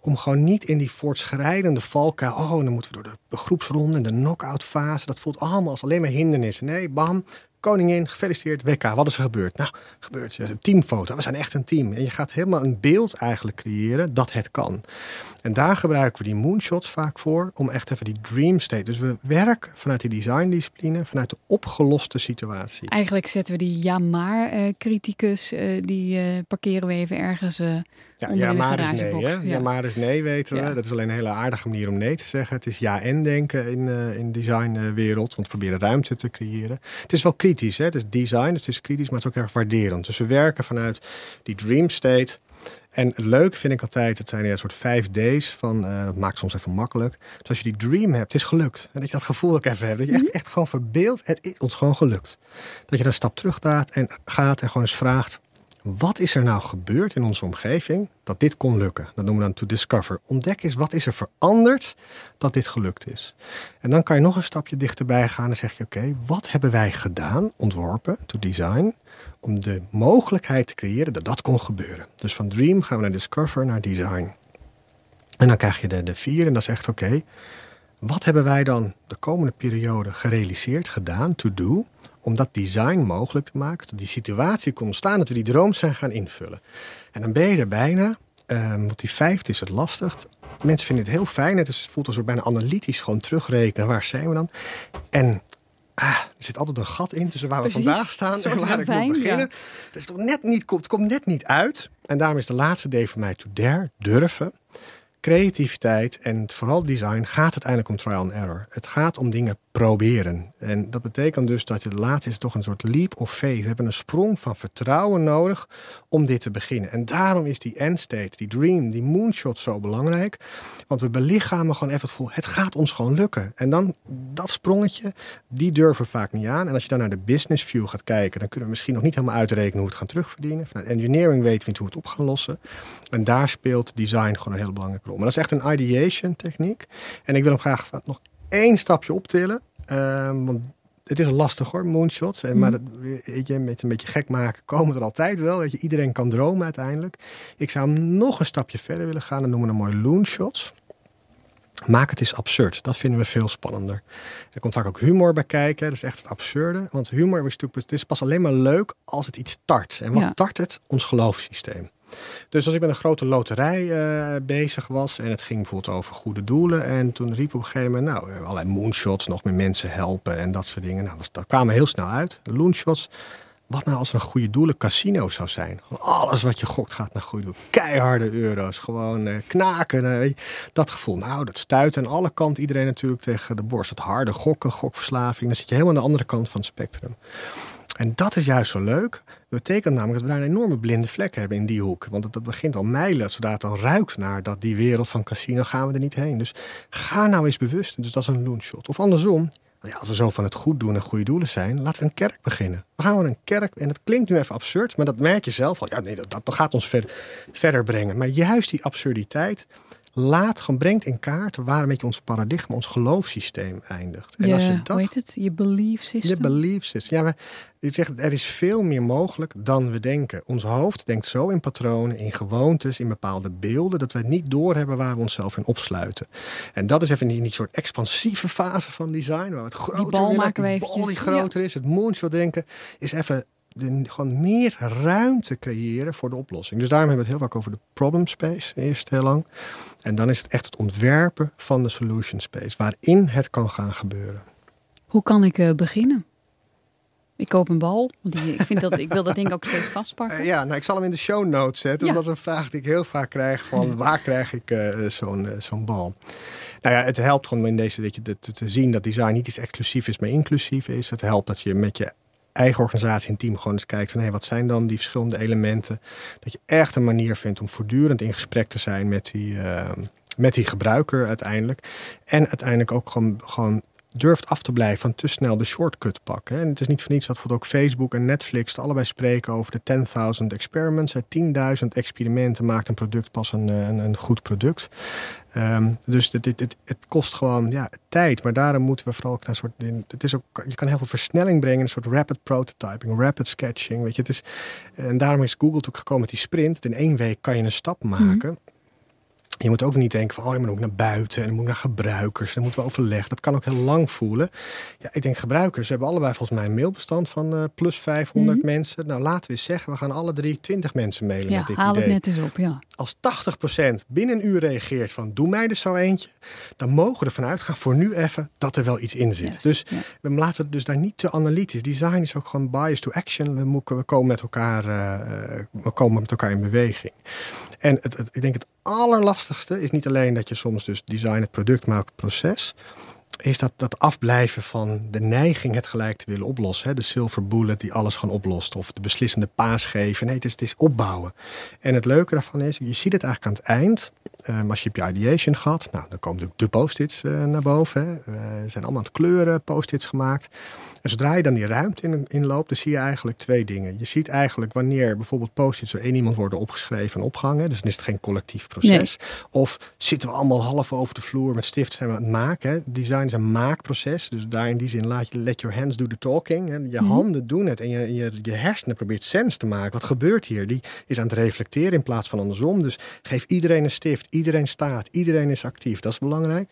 Om gewoon niet in die voortschrijdende valkuil, oh dan moeten we door de, de groepsronde en de knock-out fase, dat voelt allemaal als alleen maar hindernissen. Nee, bam, koningin, gefeliciteerd, WK, wat is er gebeurd? Nou, gebeurt een teamfoto, we zijn echt een team. En je gaat helemaal een beeld eigenlijk creëren dat het kan. En daar gebruiken we die moonshots vaak voor, om echt even die dream state. Dus we werken vanuit die designdiscipline, vanuit de opgeloste situatie. Eigenlijk zetten we die ja maar eh, criticus, eh, die eh, parkeren we even ergens. Ja, ja maar is nee. Hè? Ja. Ja. maar is nee, weten we. Ja. Dat is alleen een hele aardige manier om nee te zeggen. Het is ja en denken in, eh in de designwereld. Want we proberen ruimte te creëren. Het is wel kritisch. Hè? Het is design, het is kritisch, maar het is ook erg waarderend. Dus we werken vanuit die dream state. En het leuke vind ik altijd, het zijn een soort vijf D's van, eh dat maakt soms even makkelijk. Dus als je die dream hebt, het is gelukt. En dat je dat gevoel ook even hebt. Dat je echt, echt gewoon verbeeldt, het is ons gewoon gelukt. Dat je een stap terug gaat en, gaat en gewoon eens vraagt, wat is er nou gebeurd in onze omgeving dat dit kon lukken? Dat noemen we dan to discover. Ontdek eens wat is er veranderd dat dit gelukt is. En dan kan je nog een stapje dichterbij gaan en zeg je: Oké, wat hebben wij gedaan, ontworpen, to design, om de mogelijkheid te creëren dat dat kon gebeuren? Dus van dream gaan we naar discover, naar design. En dan krijg je de, de vier en dat is echt: Oké, wat hebben wij dan de komende periode gerealiseerd, gedaan, to do, om dat design mogelijk te maken, dat die situatie kon ontstaan, dat we die droom zijn gaan invullen. En dan ben je er bijna, ehm, want die vijfde is het lastig. Mensen vinden het heel fijn, het, is, het voelt als we bijna analytisch gewoon terugrekenen, waar zijn we dan? En ah, er zit altijd een gat in tussen waar Precies, we vandaag staan en waar ik moet beginnen. ja. Dat is toch net niet, het komt net niet uit. En daarom is de laatste D voor mij to dare, durven creativiteit en vooral design gaat uiteindelijk om trial and error. Het gaat om dingen proberen. En dat betekent dus dat je de laatste is toch een soort leap of faith. We hebben een sprong van vertrouwen nodig om dit te beginnen. En daarom is die end state, die dream, die moonshot zo belangrijk. Want we belichamen gewoon even het gevoel, het gaat ons gewoon lukken. En dan dat sprongetje, die durven we vaak niet aan. En als je dan naar de business view gaat kijken, dan kunnen we misschien nog niet helemaal uitrekenen hoe het gaan terugverdienen. Vanuit engineering weten we hoe we het op gaan lossen. En daar speelt design gewoon een hele belangrijke rol. Maar dat is echt een ideation techniek. En ik wil hem graag nog één stapje optillen. Ehm, want het is lastig hoor, moonshots. En, Maar dat, weet je, met een beetje gek maken komen er altijd wel. Weet je, iedereen kan dromen uiteindelijk. Ik zou hem nog een stapje verder willen gaan. Dan noemen we hem mooi loonshots. Maak het eens absurd. Dat vinden we veel spannender. Er komt vaak ook humor bij kijken. Dat is echt het absurde. Want humor is, natuurlijk, het is pas alleen maar leuk als het iets tart. En wat Ja. tart het? Ons geloofssysteem. Dus als ik met een grote loterij eh, bezig was en het ging bijvoorbeeld over goede doelen. En toen riep op een gegeven moment, nou, allerlei moonshots, nog meer mensen helpen en dat soort dingen. Nou, dat, dat kwamen heel snel uit. Loonshots. Wat nou als een goede doelen casino zou zijn? Alles wat je gokt gaat naar goede doelen. Keiharde euro's. Gewoon eh, knaken. eh, dat gevoel. Nou, dat stuit aan alle kanten iedereen natuurlijk tegen de borst. Het harde gokken, gokverslaving. Dan zit je helemaal aan de andere kant van het spectrum. En dat is juist zo leuk. Dat betekent namelijk dat we daar een enorme blinde vlek hebben in die hoek. Want dat begint al mijlen. Zodra het al ruikt naar dat, die wereld van casino, gaan we er niet heen. Dus ga nou eens bewust. Dus dat is een loonshot. Of andersom, ja, als we zo van het goed doen en goede doelen zijn, laten we een kerk beginnen. We gaan een kerk, en dat klinkt nu even absurd, maar dat merk je zelf al. Ja, nee, dat, dat gaat ons ver, verder brengen. Maar juist die absurditeit, laat, gewoon brengt in kaart waar een beetje ons paradigma, ons geloofssysteem eindigt. En als je dat, hoe heet het? Je belief system? Je belief system. Ja, maar je zegt, er is veel meer mogelijk dan we denken. Ons hoofd denkt zo in patronen, in gewoontes, in bepaalde beelden, dat we niet doorhebben waar we onszelf in opsluiten. En dat is even in die soort expansieve fase van design, waar het groter die bal maken we eventjes. die groter is, het moonshot denken, is even de, gewoon meer ruimte creëren voor de oplossing. Dus daarom hebben we het heel vaak over de problem space, eerst heel lang. En dan is het echt het ontwerpen van de solution space, waarin het kan gaan gebeuren. Hoe kan ik uh, beginnen? Ik koop een bal. Die, ik, vind dat, ik wil dat ding ook steeds vastpakken. Uh, ja, nou, ik zal hem in de show notes zetten. Ja. Want dat is een vraag die ik heel vaak krijg. Van waar krijg ik uh, zo'n zo'n bal? Nou ja, het helpt gewoon in deze, weet je, te, te zien dat design niet iets exclusief is, maar inclusief is. Het helpt dat je met je eigen organisatie en team gewoon eens kijkt van hé, wat zijn dan die verschillende elementen. Dat je echt een manier vindt om voortdurend in gesprek te zijn met die, uh, met die gebruiker uiteindelijk. En uiteindelijk ook gewoon, gewoon durft af te blijven van te snel de shortcut pakken. En het is niet voor niets dat bijvoorbeeld ook Facebook en Netflix allebei spreken over de 10.000 experiments. 10.000 experimenten maakt een product pas een, een, een goed product. Um, dus het, het, kost gewoon ja, tijd. Maar daarom moeten we vooral ook naar een soort. Het is ook, je kan heel veel versnelling brengen. Een soort rapid prototyping, rapid sketching. Weet je, het is, en daarom is Google natuurlijk gekomen met die sprint. In één week kan je een stap maken. Mm je moet ook niet denken van, oh, je moet ook naar buiten en je moet naar gebruikers. Dan moeten we overleggen. Dat kan ook heel lang voelen. Ja, ik denk gebruikers hebben allebei volgens mij een mailbestand van uh, plus 500 mm mensen. Nou, laten we eens zeggen, we gaan alle drie 20 mensen mailen ja, met dit haal idee. het net eens op, ja. Als 80% binnen een uur reageert van, doe mij er zo eentje. Dan mogen we ervan uitgaan voor nu even dat er wel iets in zit. Yes, dus ja. we laten het dus daar niet te analytisch. Design is ook gewoon bias to action. We, moeten, we komen met elkaar, uh, we komen met elkaar in beweging. En het, ik denk het allerlastigste is niet alleen dat je soms dus design het product maakt, het proces. Is dat, dat afblijven van de neiging het gelijk te willen oplossen. Hè? De silver bullet die alles gewoon oplost. Of de beslissende paas geven. Nee, het is, het is opbouwen. En het leuke daarvan is, je ziet het eigenlijk aan het eind. Um, als je op je ideation gaat, nou, dan komen de post-its uh, naar boven. Hè. Uh, zijn allemaal het kleuren post-its gemaakt. En zodra je dan die ruimte in, inloopt, dan zie je eigenlijk twee dingen. Je ziet eigenlijk wanneer bijvoorbeeld post-its door één iemand worden opgeschreven en opgehangen. Dus dan is het geen collectief proces. Nee. Of zitten we allemaal half over de vloer met stift zijn we aan het maken. Hè. Design is een maakproces. Dus daar in die zin laat je let your hands do the talking. Hè. Je Mhm. handen doen het en je, je, je hersenen probeert sens te maken. Wat gebeurt hier? Die is aan het reflecteren in plaats van andersom. Dus geef iedereen een stift. Iedereen staat. Iedereen is actief. Dat is belangrijk.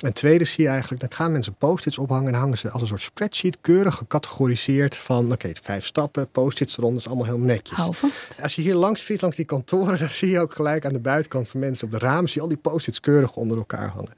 En tweede zie je eigenlijk, dan gaan mensen post-its ophangen en hangen ze als een soort spreadsheet keurig gecategoriseerd van, oké, vijf stappen, post-its eronder, is allemaal heel netjes. Hou vast. Als je hier langs fietst, langs die kantoren, dan zie je ook gelijk aan de buitenkant van mensen op de ramen, zie je al die post-its keurig onder elkaar hangen.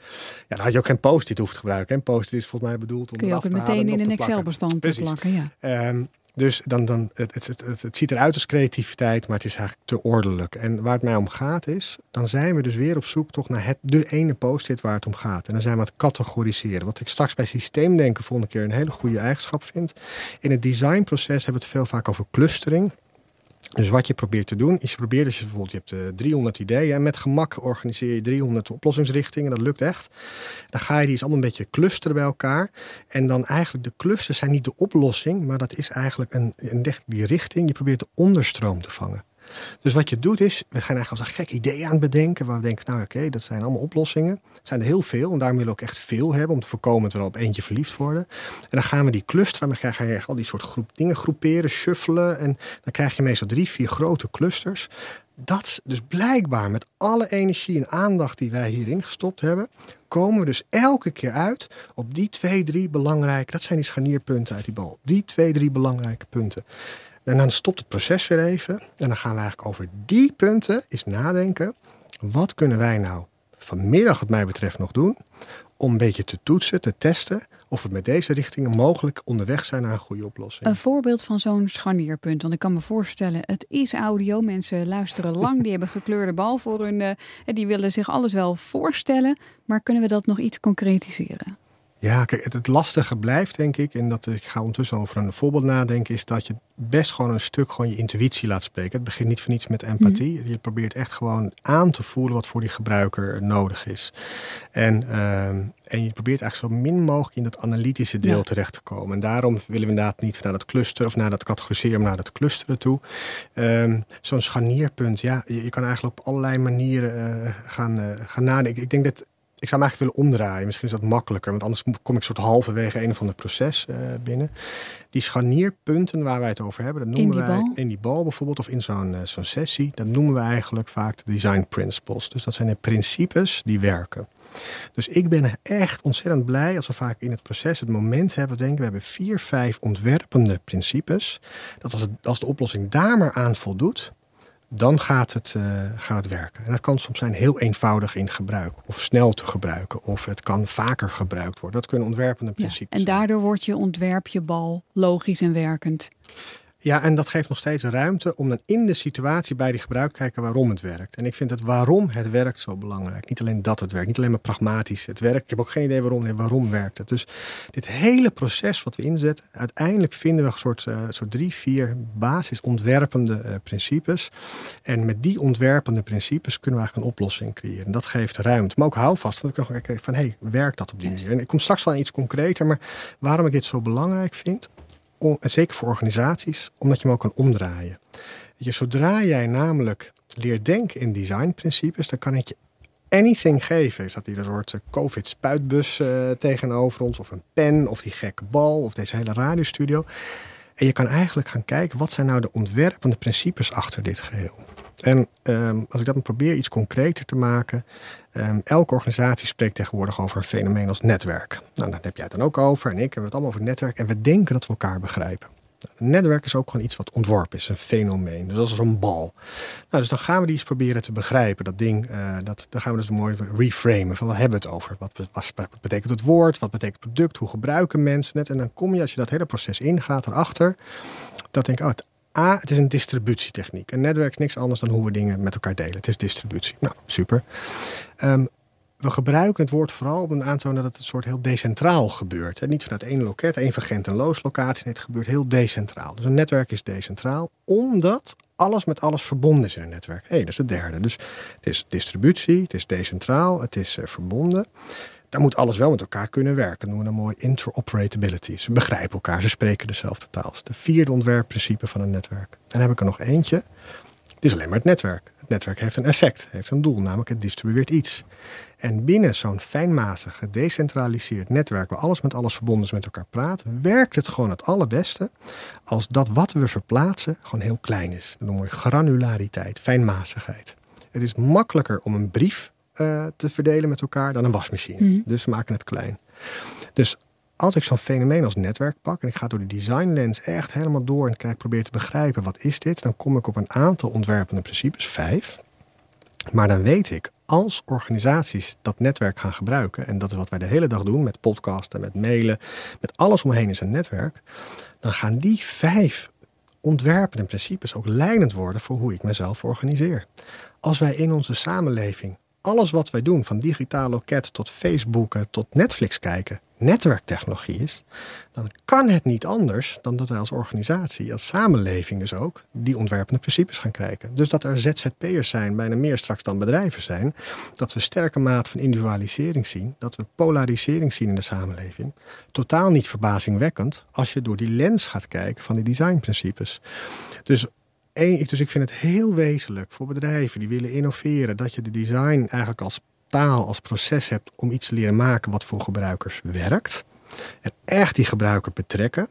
Ja, dan had je ook geen post-it hoeft te gebruiken. Een post-it is volgens mij bedoeld om Kun je ook te meteen en in een te. Excel-bestand Precies. plakken. Ja. Ehm, dus dan, dan, het, het, het, het ziet eruit als creativiteit, maar het is eigenlijk te ordelijk. En waar het mij om gaat is, dan zijn we dus weer op zoek toch naar het, de ene post-it waar het om gaat. En dan zijn we aan het categoriseren. Wat ik straks bij systeemdenken volgende keer een hele goede eigenschap vind. In het designproces hebben we het veel vaak over clustering. Dus wat je probeert te doen, is je probeert, als je bijvoorbeeld je hebt uh, 300 ideeën en met gemak organiseer je 300 oplossingsrichtingen, dat lukt echt. Dan ga je die eens allemaal een beetje clusteren bij elkaar. En dan eigenlijk de clusters zijn niet de oplossing, maar dat is eigenlijk een, een die richting. Je probeert de onderstroom te vangen. Dus wat je doet is, we gaan eigenlijk als een gek idee aan bedenken. Waar we denken, nou oké, dat zijn allemaal oplossingen. Het zijn er heel veel en daarom willen we ook echt veel hebben. Om te voorkomen dat we er op eentje verliefd worden. En dan gaan we die clusteren. Dan ga je al die soort groep dingen groeperen, shuffelen. En dan krijg je meestal drie, vier grote clusters. Dat dus blijkbaar met alle energie en aandacht die wij hierin gestopt hebben. Komen we dus elke keer uit op die twee, drie belangrijke. Dat zijn die scharnierpunten uit die bal. Die twee, drie belangrijke punten. En dan stopt het proces weer even. En dan gaan we eigenlijk over die punten eens nadenken. Wat kunnen wij nou vanmiddag wat mij betreft nog doen? Om een beetje te toetsen, te testen. Of we met deze richtingen mogelijk onderweg zijn naar een goede oplossing. Een voorbeeld van zo'n scharnierpunt. Want ik kan me voorstellen, het is audio. Mensen luisteren lang. Die hebben gekleurde bal voor hun. Uh, die willen zich alles wel voorstellen. Maar kunnen we dat nog iets concretiseren? Ja, kijk, het, het, lastige blijft, denk ik, en dat ik ga ondertussen over een voorbeeld nadenken, is dat je best gewoon een stuk gewoon je intuïtie laat spreken. Het begint niet voor niets met empathie. Mhm. Je probeert echt gewoon aan te voelen wat voor die gebruiker nodig is. En, ehm, en je probeert eigenlijk zo min mogelijk in dat analytische deel terecht te komen. En daarom willen we inderdaad niet naar dat cluster of naar dat categoriseren, maar naar dat clusteren toe. Um, Zo'n scharnierpunt, ja, je, kan eigenlijk op allerlei manieren uh, gaan, uh, gaan nadenken. Ik denk dat ik zou hem eigenlijk willen omdraaien. Misschien is dat makkelijker, want anders kom ik soort halverwege een of ander proces uh, binnen. Die scharnierpunten waar wij het over hebben, dat noemen wij in die bal bijvoorbeeld of in zo'n uh, zo'n sessie, dat noemen we eigenlijk vaak de design principles. Dus dat zijn de principes die werken. Dus ik ben echt ontzettend blij als we vaak in het proces het moment hebben, denken we hebben vier, vijf ontwerpende principes. Dat als, het, als de oplossing daar maar aan voldoet, dan gaat het, uh, gaat het werken. En dat kan soms zijn heel eenvoudig in gebruik, of snel te gebruiken, of het kan vaker gebruikt worden. Dat kunnen ontwerpende principes. Ja, en daardoor wordt je ontwerp je bal logisch en werkend. Ja, en dat geeft nog steeds ruimte om dan in de situatie bij die gebruik te kijken waarom het werkt. En ik vind het waarom het werkt zo belangrijk. Niet alleen dat het werkt, niet alleen maar pragmatisch. Het werkt. Ik heb ook geen idee waarom en waarom werkt het. Dus dit hele proces wat we inzetten, uiteindelijk vinden we een soort, uh, soort drie, vier basisontwerpende uh, principes. En met die ontwerpende principes kunnen we eigenlijk een oplossing creëren. Dat geeft ruimte. Maar ook houvast. Want we kunnen kijken van, hé, hey, werkt dat op die manier? En ik kom straks wel iets concreter, maar waarom ik dit zo belangrijk vind zeker voor organisaties, omdat je hem ook kan omdraaien. Je, zodra jij namelijk leert denken in designprincipes, dan kan ik je anything geven. Is dat hier een soort eh, COVID-spuitbus uh, tegenover ons, of een pen, of die gekke bal, of deze hele radiostudio. En je kan eigenlijk gaan kijken, wat zijn nou de ontwerpende principes achter dit geheel? En um, als ik dat probeer iets concreter te maken. Um, elke organisatie spreekt tegenwoordig over een fenomeen als netwerk. Nou, daar heb jij het dan ook over en ik hebben het allemaal over netwerk. En we denken dat we elkaar begrijpen. Nou, een netwerk is ook gewoon iets wat ontworpen is, een fenomeen. Dus dat is een bal. Nou, dus dan gaan we die eens proberen te begrijpen. Dat ding, uh, dat, dan gaan we dus mooi reframen. Van wat hebben we het over? Wat, wat, betekent het woord? Wat betekent het product? Hoe gebruiken mensen het? En dan kom je, als je dat hele proces ingaat, erachter. Dat denk ik, oh, A, het is een distributietechniek. Een netwerk is niks anders dan hoe we dingen met elkaar delen. Het is distributie. Nou, super. Um, we gebruiken het woord vooral om een aantonen dat het een soort heel decentraal gebeurt. Niet vanuit één loket, één van Gent en Loos locatie. Nee, het gebeurt heel decentraal. Dus een netwerk is decentraal, omdat alles met alles verbonden is in een netwerk. Hé, hey, dat is het derde. Dus het is distributie, het is decentraal, het is uh, verbonden dan moet alles wel met elkaar kunnen werken. Noemen we een mooi interoperability. Ze begrijpen elkaar, ze spreken dezelfde taal. Dat is de vierde ontwerpprincipe van een netwerk. Dan heb ik er nog eentje. Het is alleen maar het netwerk. Het netwerk heeft een effect, heeft een doel, namelijk het distribueert iets. En binnen zo'n fijnmazig, gedecentraliseerd netwerk waar alles met alles verbonden is met elkaar praat, werkt het gewoon het allerbeste als dat wat we verplaatsen gewoon heel klein is. Dat noemen we granulariteit, fijnmazigheid. Het is makkelijker om een brief uh, te verdelen met elkaar dan een wasmachine. Mm. Dus we maken het klein. Dus als ik zo'n fenomeen als netwerk pak en ik ga door de design lens echt helemaal door en kijk, probeer te begrijpen wat is dit, dan kom ik op een aantal ontwerpende principes, vijf. Maar dan weet ik, als organisaties dat netwerk gaan gebruiken, en dat is wat wij de hele dag doen met podcasten, met mailen, met alles omheen is een netwerk, dan gaan die vijf ontwerpende principes ook leidend worden voor hoe ik mezelf organiseer. Als wij in onze samenleving alles wat wij doen, van digitaal loket tot Facebook tot Netflix kijken, netwerktechnologie is, dan kan het niet anders dan dat wij als organisatie, als samenleving dus ook, die ontwerpende principes gaan krijgen. Dus dat er ZZP'ers zijn, bijna meer straks dan bedrijven zijn, dat we sterke mate van individualisering zien, dat we polarisering zien in de samenleving. Totaal niet verbazingwekkend als je door die lens gaat kijken van die designprincipes. Dus dus ik vind het heel wezenlijk voor bedrijven die willen innoveren, dat je de design eigenlijk als taal, als proces hebt om iets te leren maken wat voor gebruikers werkt. En echt die gebruiker betrekken.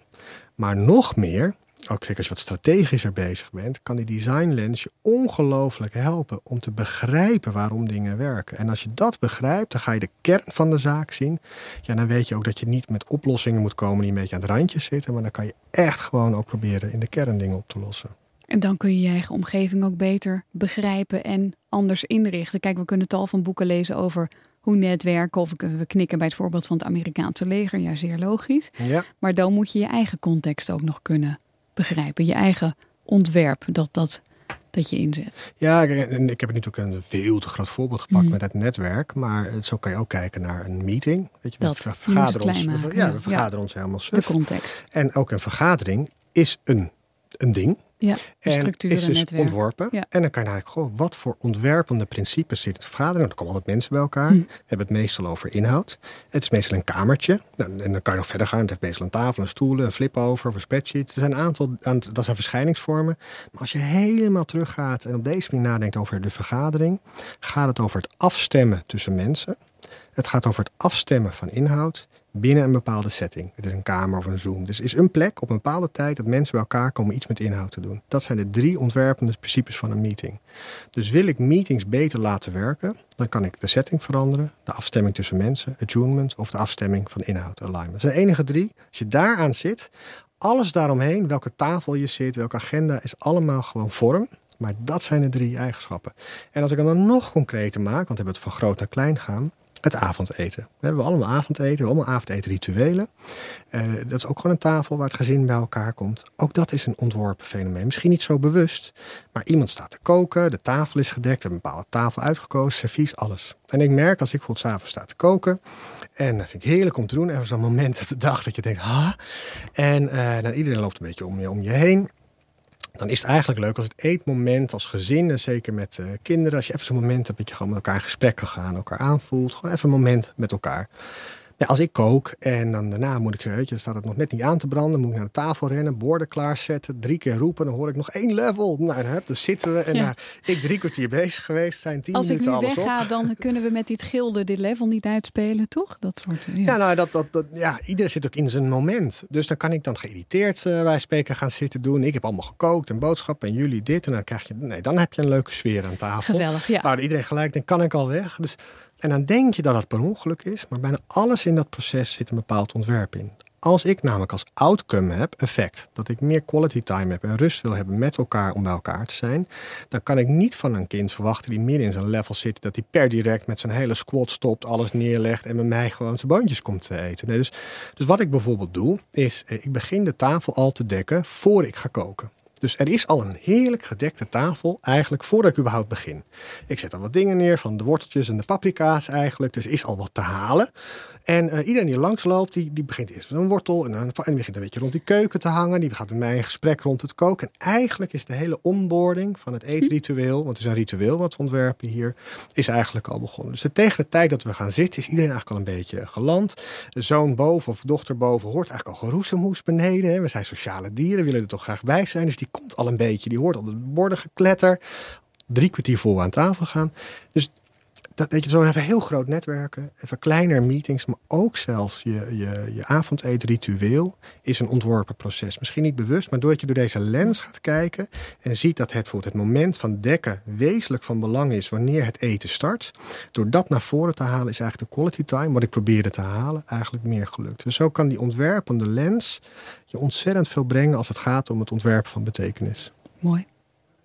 Maar nog meer, ook zeker als je wat strategischer bezig bent, kan die design lens je ongelooflijk helpen om te begrijpen waarom dingen werken. En als je dat begrijpt, dan ga je de kern van de zaak zien. Ja, dan weet je ook dat je niet met oplossingen moet komen die een beetje aan het randje zitten, maar dan kan je echt gewoon ook proberen in de kern dingen op te lossen. En dan kun je je eigen omgeving ook beter begrijpen en anders inrichten. Kijk, we kunnen tal van boeken lezen over hoe netwerken. Of we knikken bij het voorbeeld van het Amerikaanse leger. Ja, zeer logisch. Ja. Maar dan moet je je eigen context ook nog kunnen begrijpen. Je eigen ontwerp. Dat, dat dat je inzet. Ja, en ik heb natuurlijk een veel te groot voorbeeld gepakt Mhm. met het netwerk. Maar zo kan je ook kijken naar een meeting. Weet je, Dat. vergaderen ons, we- ja, ja. we vergaderen ons helemaal De context. En ook een vergadering is een, een ding. Ja, En is dus netwerk. ontworpen. Ja. En dan kan je eigenlijk gewoon, wat voor ontwerpende principes zit het vergadering? Er komen altijd mensen bij elkaar. Hm. We hebben het meestal over inhoud. Het is meestal een kamertje. Nou, en dan kan je nog verder gaan. Het heeft meestal een tafel, een stoelen, een flip over, of een spreadsheet. Er zijn een aantal, aan- dat zijn verschijningsvormen. Maar als je helemaal teruggaat en op deze manier nadenkt over de vergadering, gaat het over het afstemmen tussen mensen. Het gaat over het afstemmen van inhoud binnen een bepaalde setting. Het is een kamer of een Zoom. Dus is een plek op een bepaalde tijd dat mensen bij elkaar komen iets met inhoud te doen. Dat zijn de drie ontwerpende principes van een meeting. Dus wil ik meetings beter laten werken, dan kan ik de setting veranderen, de afstemming tussen mensen, attunement of de afstemming van inhoud, alignment. Dat zijn de enige drie. Als je daaraan zit, alles daaromheen, welke tafel je zit, welke agenda, is allemaal gewoon vorm. Maar dat zijn de drie eigenschappen. En als ik hem dan nog concreter maak, want we hebben het van groot naar klein gaan, het avondeten. We hebben allemaal avondeten, we hebben allemaal avondetenrituelen. Eh, dat is ook gewoon een tafel waar het gezin bij elkaar komt. Ook dat is een ontworpen fenomeen. Misschien niet zo bewust, maar iemand staat te koken, de tafel is gedekt, een bepaalde tafel uitgekozen, servies, alles. En ik merk als ik bijvoorbeeld s'avonds sta te koken, en dat vind ik heerlijk om te doen, even zo'n moment op de dag dat je denkt, ha. En eh, dan iedereen loopt een beetje om je, om je heen dan is het eigenlijk leuk als het eetmoment als gezin, en zeker met eh, kinderen, als je even zo'n moment hebt dat je gewoon met elkaar in gesprek kan gaan, elkaar aanvoelt, gewoon even een moment met elkaar. Ja, als ik kook en dan daarna moet ik, weet je, dan staat het nog net niet aan te branden, moet ik naar de tafel rennen, borden klaarzetten, drie keer roepen, dan hoor ik nog één level. Nou, dan, dan zitten we en Ja. nou, ik drie kwartier bezig geweest, zijn tien Als ik nu minuten alles wegga, dan kunnen we met dit gilde dit level niet uitspelen, toch? Dat soort. Ja. Ja, nou, dat, dat, dat, ja, iedereen zit ook in zijn moment. Dus dan kan ik dan geïrriteerd eh bij spreken gaan zitten doen. Ik heb allemaal gekookt en boodschappen en jullie dit. En dan krijg je, nee, dan heb je een leuke sfeer aan tafel. Gezellig, ja. Waar iedereen gelijk denkt, kan ik al weg? Dus, en dan denk je dat het per ongeluk is. Maar bijna alles in dat proces zit een bepaald ontwerp in. Als ik namelijk als outcome heb, effect, dat ik meer quality time heb en rust wil hebben met elkaar om bij elkaar te zijn, dan kan ik niet van een kind verwachten die midden in zijn level zit, dat hij per direct met zijn hele squad stopt, alles neerlegt en met mij gewoon zijn boontjes komt te eten. Nee, dus, dus wat ik bijvoorbeeld doe, is eh, ik begin de tafel al te dekken voor ik ga koken. Dus er is al een heerlijk gedekte tafel eigenlijk voordat ik überhaupt begin. Ik zet al wat dingen neer van de worteltjes en de paprika's eigenlijk. Dus er is al wat te halen. En eh, iedereen die langs loopt, die, die begint eerst met een wortel. En dan en die begint een beetje rond die keuken te hangen. Die gaat met mij in gesprek rond het koken. En eigenlijk is de hele onboarding van het eetritueel, want het is een ritueel wat we ontwerpen hier, is eigenlijk al begonnen. Dus tegen de tijd dat we gaan zitten, is iedereen eigenlijk al een beetje geland. Zoon boven of dochter boven hoort eigenlijk al geroezemoes beneden. hè. We zijn sociale dieren, willen er toch graag bij zijn. Dus die komt al een beetje, die hoort al de borden gekletter. Drie kwartier voor we aan tafel gaan. Dus dat, weet je, zo even heel groot netwerken, even kleiner meetings, maar ook zelfs je, je, je avondeetritueel is een ontworpen proces. Misschien niet bewust, maar doordat je door deze lens gaat kijken en ziet dat het, het moment van dekken wezenlijk van belang is wanneer het eten start, door dat naar voren te halen is eigenlijk de quality time, wat ik probeerde te halen, eigenlijk meer gelukt. Dus zo kan die ontwerpende lens je ontzettend veel brengen als het gaat om het ontwerpen van betekenis. Mooi.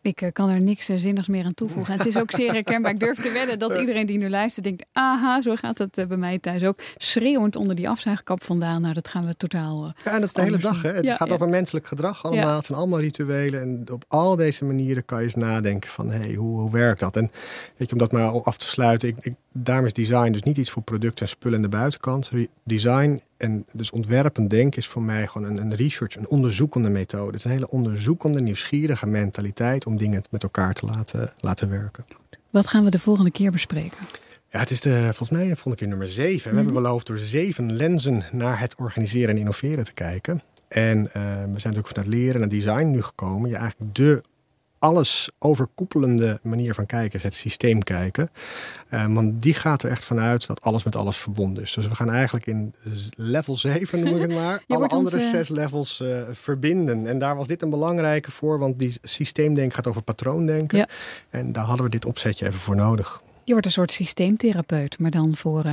Ik kan er niks zinnigs meer aan toevoegen. En het is ook zeer herkenbaar. Ik durf te wedden dat iedereen die nu luistert denkt... aha, zo gaat het eh, bij mij thuis ook. Schreeuwend onder die afzuigkap vandaan. Nou, dat gaan we totaal... eh, Ja, en dat is de hele dag. Hè? Het Ja, gaat ja. over menselijk gedrag allemaal. Ja. Het zijn allemaal rituelen. En op al deze manieren kan je eens nadenken van... hé, hey, hoe, hoe werkt dat? En weet je, om dat maar af te sluiten... Ik, ik, daarom is design dus niet iets voor producten en spullen aan de buitenkant. Design en dus ontwerpen denken is voor mij gewoon een, een research, een onderzoekende methode. Het is een hele onderzoekende, nieuwsgierige mentaliteit... om dingen met elkaar te laten, laten werken. Wat gaan we de volgende keer bespreken? Ja, het is de, volgens mij de volgende keer nummer zeven. We hebben beloofd door zeven lenzen naar het organiseren en innoveren te kijken. En eh, we zijn natuurlijk vanuit leren naar design nu gekomen. Je eigenlijk de alles overkoepelende manier van kijken is het systeem kijken. Eh, want die gaat er echt vanuit dat alles met alles verbonden is. Dus we gaan eigenlijk in level 7, noem ik het maar, alle ons, andere eh, zes levels eh, verbinden. En daar was dit een belangrijke voor, want die systeemdenken gaat over patroondenken. Ja. En daar hadden we dit opzetje even voor nodig. Je wordt een soort systeemtherapeut, maar dan voor... eh,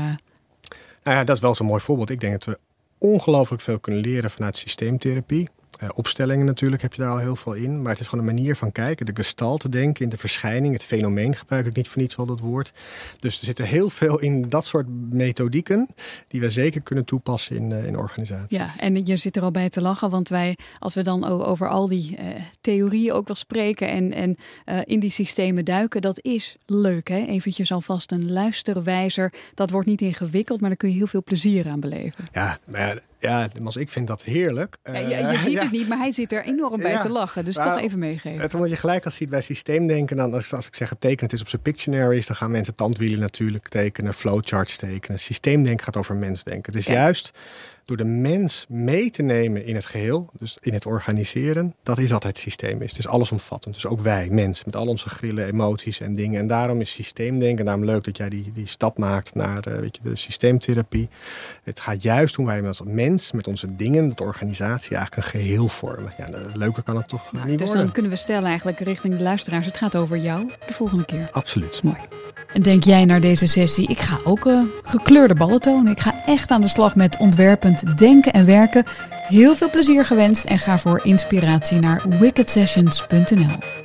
Nou ja, dat is wel zo'n mooi voorbeeld. Ik denk dat we ongelooflijk veel kunnen leren vanuit systeemtherapie. Uh, opstellingen natuurlijk heb je daar al heel veel in. Maar het is gewoon een manier van kijken. De gestalte denken in de verschijning. Het fenomeen gebruik ik niet voor niets al dat woord. Dus er zit heel veel in dat soort methodieken. Die we zeker kunnen toepassen in, uh, in organisaties. Ja, en je zit er al bij te lachen. Want wij, als we dan over al die uh, theorieën ook wel spreken. En, en in die systemen duiken. Dat is leuk hè. Eventjes alvast een luisterwijzer. Dat wordt niet ingewikkeld. Maar daar kun je heel veel plezier aan beleven. Ja, maar ja, maar ik vind dat heerlijk. Ja, je, je ziet het niet, maar hij zit er enorm bij te lachen. Dus toch even meegeven. Het omdat je gelijk als ziet bij systeemdenken, dan als, als ik zeg het is op zijn Pictionaries, dan gaan mensen tandwielen natuurlijk tekenen, flowcharts tekenen. Systeemdenken gaat over mensdenken. Het is juist door de mens mee te nemen in het geheel, dus in het organiseren, dat is altijd systeem is. Het is allesomvattend. Dus ook wij, mensen, met al onze grillen, emoties en dingen. En daarom is systeemdenken, daarom leuk dat jij die, die stap maakt naar uh, weet je, de systeemtherapie. Het gaat juist hoe wij als mens, met onze dingen, de organisatie eigenlijk een geheel vormen. Ja, leuker kan het toch nou, niet dus worden. dan kunnen we stellen eigenlijk richting de luisteraars, het gaat over jou de volgende keer. Absoluut. Mooi. En denk jij naar deze sessie, ik ga ook uh, gekleurde ballen tonen. Ik ga echt aan de slag met denken en werken. Heel veel plezier gewenst en ga voor inspiratie naar wickedsessions.nl.